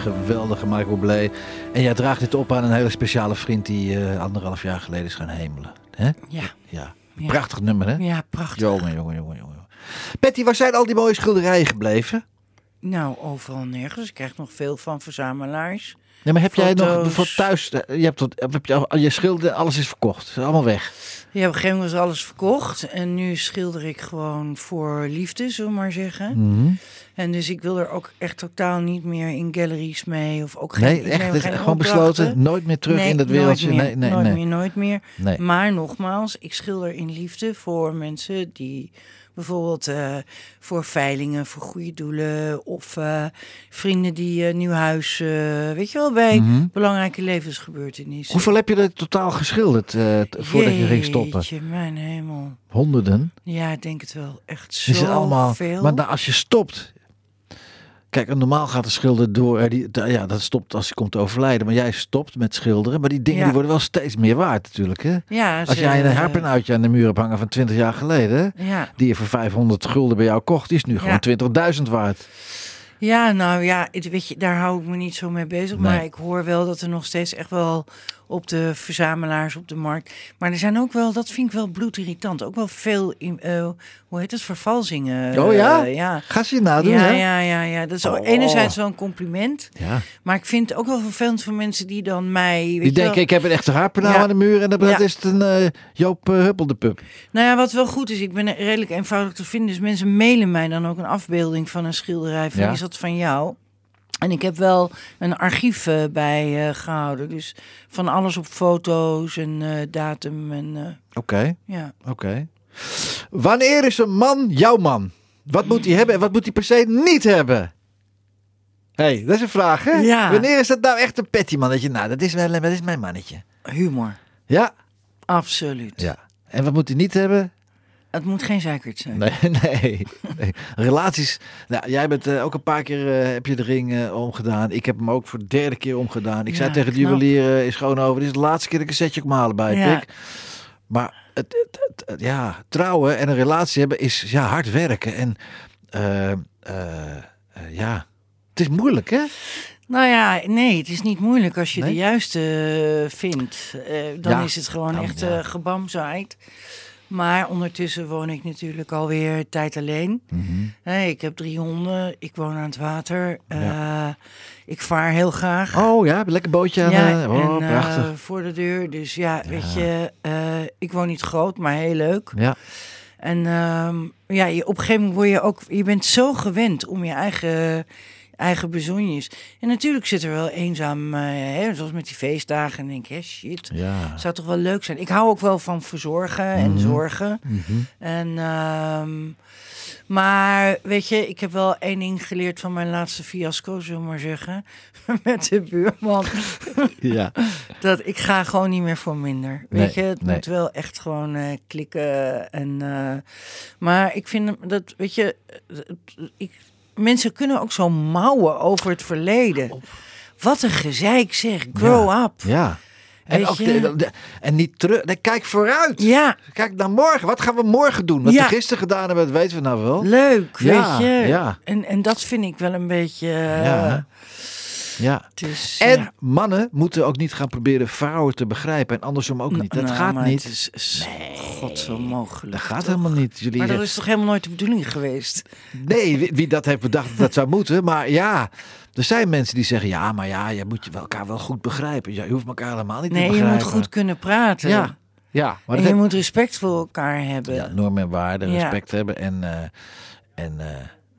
Speaker 2: geweldige Michael Bublé. En jij draagt dit op aan een hele speciale vriend die eh, anderhalf jaar geleden is gaan hemelen. Hè?
Speaker 3: Ja,
Speaker 2: Ja.
Speaker 3: Ja.
Speaker 2: Prachtig nummer, hè?
Speaker 3: ja prachtig.
Speaker 2: Jongen, jongen, jongen, jongen. Betty, waar zijn al die mooie schilderijen gebleven?
Speaker 3: Nou, overal nergens. Ik krijg nog veel van verzamelaars.
Speaker 2: Nee, maar heb jij nog voor thuis, eh, je hebt, heb je, je schilderen, alles is verkocht. Is allemaal weg.
Speaker 3: Ja, op een gegeven moment was alles verkocht. En nu schilder ik gewoon voor liefde, zullen we maar zeggen.
Speaker 2: Mhm.
Speaker 3: En dus ik wil er ook echt totaal niet meer in galleries mee. Of ook geen,
Speaker 2: Nee, echt,
Speaker 3: geen
Speaker 2: gewoon besloten. Nooit meer terug
Speaker 3: Nee,
Speaker 2: in dat wereldje.
Speaker 3: meer.
Speaker 2: Nee, nee,
Speaker 3: nooit
Speaker 2: nee.
Speaker 3: meer, nooit meer.
Speaker 2: nee.
Speaker 3: Maar nogmaals, ik schilder in liefde voor mensen die bijvoorbeeld eh, voor veilingen, voor goede doelen of eh, vrienden die een nieuw huis, weet je wel, bij
Speaker 2: Mhm.
Speaker 3: belangrijke levensgebeurtenissen.
Speaker 2: Hoeveel heb je er totaal geschilderd voordat je ging stoppen?
Speaker 3: Jeetje, mijn hemel.
Speaker 2: Honderden.
Speaker 3: Ja, ik denk het wel. Echt zo
Speaker 2: allemaal.
Speaker 3: veel.
Speaker 2: Maar als je stopt. Kijk, normaal gaat de schilder door. eh, Die, ja, dat stopt als hij komt te overlijden. Maar jij stopt met schilderen. Maar die dingen
Speaker 3: Ja.
Speaker 2: die worden wel steeds meer waard natuurlijk. Hè?
Speaker 3: ja,
Speaker 2: Als
Speaker 3: ze-
Speaker 2: jij een herpenuitje aan de muur hebt hangen van 20 jaar geleden.
Speaker 3: Ja.
Speaker 2: Die je voor 500 gulden bij jou kocht. Die is nu gewoon
Speaker 3: Ja.
Speaker 2: 20.000 waard.
Speaker 3: Ja, nou ja, weet je, daar hou ik me niet zo mee bezig.
Speaker 2: Nee.
Speaker 3: Maar ik hoor wel dat er nog steeds echt wel op de verzamelaars op de markt. Maar er zijn ook wel, dat vind ik wel bloedirritant. Ook wel veel, eh, hoe heet het, vervalsingen.
Speaker 2: Oh ja?
Speaker 3: Eh, ja.
Speaker 2: Ga ze je nadoen,
Speaker 3: Ja,
Speaker 2: hè?
Speaker 3: ja, ja, ja. Dat is
Speaker 2: Oh.
Speaker 3: enerzijds wel een compliment.
Speaker 2: Ja.
Speaker 3: Maar ik vind het ook wel vervelend voor mensen die dan mij... Weet
Speaker 2: Die denken,
Speaker 3: wel,
Speaker 2: ik heb een echte haarpenaal
Speaker 3: Ja.
Speaker 2: aan de muur. En dan
Speaker 3: Ja.
Speaker 2: is het een eh, Joop uh, Huppel de pup.
Speaker 3: Nou ja, wat wel goed is, ik ben redelijk eenvoudig te vinden. Dus mensen mailen mij dan ook een afbeelding van een schilderij. Van. Is dat van jou? En ik heb wel een archief eh, bij eh, gehouden. Dus van alles op foto's en eh, datum. En,
Speaker 2: Oké,
Speaker 3: ja.
Speaker 2: oké. Wanneer is een man jouw man? Wat moet hij hebben en wat moet hij per se niet hebben? hey, dat is een vraag, hè?
Speaker 3: Ja.
Speaker 2: Wanneer is dat nou echt een pettyman? Dat je, nou, dat is, wel, dat is mijn mannetje.
Speaker 3: Humor,
Speaker 2: Ja?
Speaker 3: absoluut.
Speaker 2: Ja. En wat moet hij niet hebben?
Speaker 3: Het moet geen zeikert zijn.
Speaker 2: Nee, nee. nee. Relaties. Nou, jij bent eh, ook een paar keer eh, heb je de ring eh, omgedaan. Ik heb hem ook voor de derde keer omgedaan. Ik zei tegen de juwelier is gewoon over. Dit is de laatste keer dat ik een setje mijn halen bij
Speaker 3: Ja.
Speaker 2: pik. Maar het, het, het- het- ja, trouwen en een relatie hebben is ja, hard werken. En ja, het is moeilijk hè?
Speaker 3: Nou ja, nee, het is niet moeilijk als je
Speaker 2: Nee?
Speaker 3: de juiste vindt. Dan
Speaker 2: Ja,
Speaker 3: is het gewoon
Speaker 2: dan,
Speaker 3: echt gebamzaaid. Maar ondertussen woon ik natuurlijk alweer tijd alleen. Hè, ik heb drie honden, ik woon aan het water. eh, ik vaar heel graag.
Speaker 2: Oh ja, lekker bootje aan.
Speaker 3: ja,
Speaker 2: eh, oh,
Speaker 3: en, eh,
Speaker 2: prachtig.
Speaker 3: voor de deur. Dus ja, weet je, ik woon niet groot, maar heel leuk.
Speaker 2: Ja,
Speaker 3: En ehm, ja, je, op een gegeven moment word je ook, je bent zo gewend om je eigen, eigen bezonjes. En natuurlijk zit er wel eenzaam, eh, hè, zoals met die feestdagen. En denk ik, hè, shit,
Speaker 2: ja.
Speaker 3: zou toch wel leuk zijn. Ik hou ook wel van verzorgen en
Speaker 2: Mhm.
Speaker 3: zorgen.
Speaker 2: Mhm.
Speaker 3: En, ehm, maar weet je, ik heb wel één ding geleerd van mijn laatste fiasco, zullen we maar zeggen. Met de buurman.
Speaker 2: ja.
Speaker 3: Dat ik ga gewoon niet meer voor minder. Weet je, het
Speaker 2: nee.
Speaker 3: moet wel echt gewoon eh, klikken. En, eh, maar ik vind dat, weet je, ik, mensen kunnen ook zo mouwen over het verleden. Wat een gezeik zeg, grow up.
Speaker 2: Ja. En, ook
Speaker 3: je?
Speaker 2: de- de- en niet terug. Kijk vooruit.
Speaker 3: Ja,
Speaker 2: Kijk naar morgen. Wat gaan we morgen doen? Wat
Speaker 3: Ja.
Speaker 2: we gisteren gedaan hebben, dat weten we nou wel.
Speaker 3: leuk,
Speaker 2: Ja,
Speaker 3: weet je.
Speaker 2: ja.
Speaker 3: En, en dat vind ik wel een beetje...
Speaker 2: Ja. Ja.
Speaker 3: Dus,
Speaker 2: En
Speaker 3: ja.
Speaker 2: mannen moeten ook niet gaan proberen vrouwen te begrijpen. En andersom ook niet. Dat
Speaker 3: Nou,
Speaker 2: gaat
Speaker 3: maar
Speaker 2: niet.
Speaker 3: Het is, is God zo mogelijk.
Speaker 2: Dat gaat
Speaker 3: toch?
Speaker 2: helemaal niet. Jullie
Speaker 3: Maar dat is toch helemaal nooit de bedoeling geweest?
Speaker 2: Nee, wie, wie dat heeft bedacht dat dat zou moeten. Maar ja, er zijn mensen die zeggen... Ja, maar ja, je moet elkaar wel goed begrijpen. Je hoeft elkaar helemaal niet te
Speaker 3: Nee, je
Speaker 2: begrijpen.
Speaker 3: moet goed kunnen praten.
Speaker 2: Ja. Ja, maar
Speaker 3: en je
Speaker 2: heb-
Speaker 3: moet respect voor elkaar hebben.
Speaker 2: ja, normen en waarden,
Speaker 3: Ja.
Speaker 2: respect hebben. En, eh, en eh,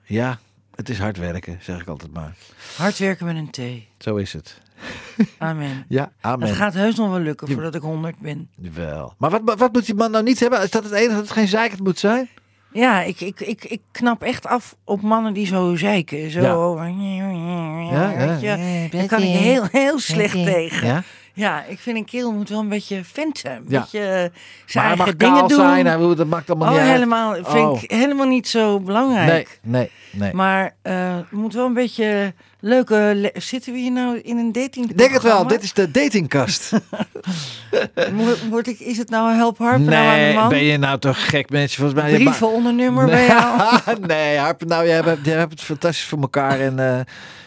Speaker 2: ja, het is hard werken, zeg ik altijd maar.
Speaker 3: Hard werken met een T.
Speaker 2: Zo is het.
Speaker 3: Amen.
Speaker 2: Ja, amen.
Speaker 3: Het gaat heus nog wel lukken voordat ik 100 ben.
Speaker 2: Wel. Maar wat, wat moet die man nou niet hebben? Is dat het enige dat het geen zeikend moet zijn?
Speaker 3: Ja, ik, ik, ik, ik knap echt af op mannen die zo zeiken. Zo.
Speaker 2: Ja,
Speaker 3: weet
Speaker 2: ja.
Speaker 3: je. Daar kan ik heel, heel slecht tegen.
Speaker 2: Ja?
Speaker 3: Ja, ik vind een kerel moet wel een beetje vent zijn. Een
Speaker 2: Ja.
Speaker 3: beetje eh,
Speaker 2: Maar
Speaker 3: zijn
Speaker 2: hij mag
Speaker 3: eigen dingen doen.
Speaker 2: zijn, hij, dat maakt allemaal
Speaker 3: oh,
Speaker 2: niet uit.
Speaker 3: helemaal. Vind
Speaker 2: Oh.
Speaker 3: ik helemaal niet zo belangrijk.
Speaker 2: Nee, nee, nee.
Speaker 3: Maar het moet wel een beetje leuke... le- Zitten we hier nou in een dating
Speaker 2: Ik denk het wel, dit is de datingkast.
Speaker 3: Moet, word ik, is het nou help harpen nou aan de
Speaker 2: nee,
Speaker 3: man?
Speaker 2: ben je nou toch gek mensen? Volgens mij...
Speaker 3: Brieven onder nummer bij
Speaker 2: nee,
Speaker 3: jou?
Speaker 2: nee, Harper, nou, jij hebt, jij hebt het fantastisch voor elkaar. En, eh,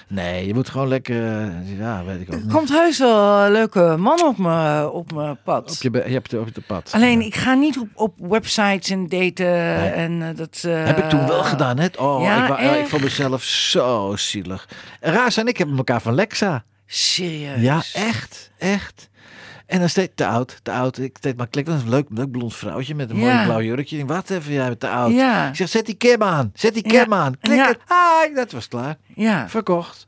Speaker 2: nee, je moet gewoon lekker, eh, ja, weet ik ook
Speaker 3: Er komt heus wel een leuke man op mijn op pad.
Speaker 2: Op je, je hebt het op je pad.
Speaker 3: Alleen,
Speaker 2: Ja.
Speaker 3: ik ga niet op, op websites en daten en eh, dat... eh,
Speaker 2: Heb ik toen wel gedaan, hè? Oh,
Speaker 3: ja,
Speaker 2: ik, ik vond mezelf zo zielig. Raas en ik hebben elkaar van Lexa.
Speaker 3: Serieus?
Speaker 2: Ja, echt, echt. En dan steeds te oud, te oud. Ik deed maar klik, dat is een leuk, leuk blond vrouwtje met een mooi blauw jurkje. Ik denk, wat even, jij bent te oud. Ik zeg, zet die cam aan, zet die cam aan. Klikken, hi, dat was klaar.
Speaker 3: Ja.
Speaker 2: Verkocht.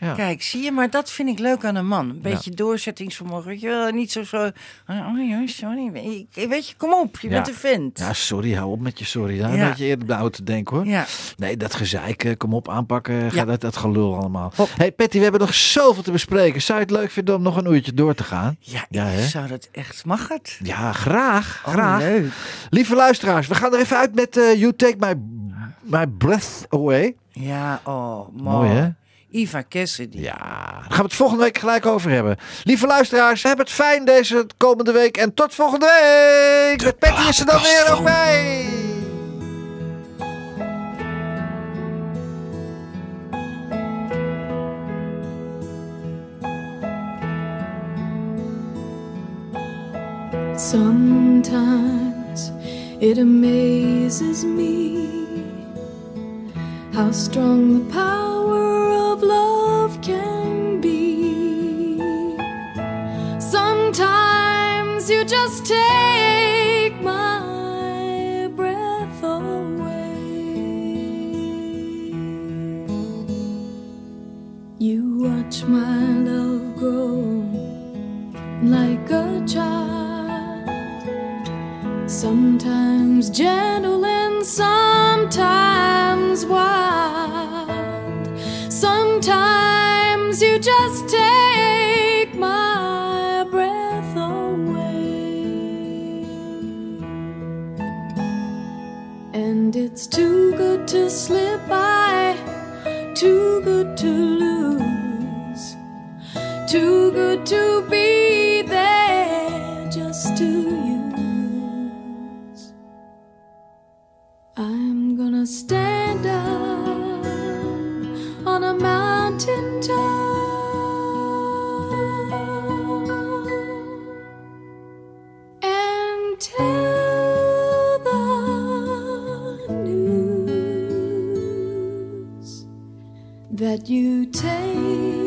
Speaker 2: Ja.
Speaker 3: Kijk, zie je, maar dat vind ik leuk aan een man. Een beetje doorzettingsvermogen. Weet je wel, niet zo zo... Oh ja, sorry. Weet je, kom op, je
Speaker 2: Ja.
Speaker 3: bent een vent.
Speaker 2: Ja, sorry, hou op met je sorry. Daar
Speaker 3: Ja.
Speaker 2: je eerder oud te denken hoor.
Speaker 3: Ja.
Speaker 2: Nee, dat gezeik, eh, kom op, aanpakken. Ga
Speaker 3: Ja.
Speaker 2: dat, dat gelul allemaal.
Speaker 3: Hop.
Speaker 2: hey Patty, we hebben nog zoveel te bespreken. Zou je het leuk vinden om nog een uurtje door te gaan?
Speaker 3: Ja,
Speaker 2: Ja, hè?
Speaker 3: zou dat echt... Mag het?
Speaker 2: Ja, graag.
Speaker 3: Oh,
Speaker 2: graag.
Speaker 3: leuk.
Speaker 2: Lieve luisteraars, we gaan er even uit met eh, You Take My, my Breath Away.
Speaker 3: Ja, oh, mooi.
Speaker 2: Mooi hè?
Speaker 3: Eva Cassidy.
Speaker 2: Ja, daar gaan we het volgende week gelijk over hebben. Lieve luisteraars, heb het fijn deze komende week. En tot volgende week. Met Patty is er dan weer ook bij.
Speaker 5: Sometimes it amazes me how strong the power of love can be. Sometimes you just take my breath away. You watch my love grow like a child. Sometimes gentle and sometimes to slip by, too good to lose, too good to be that you take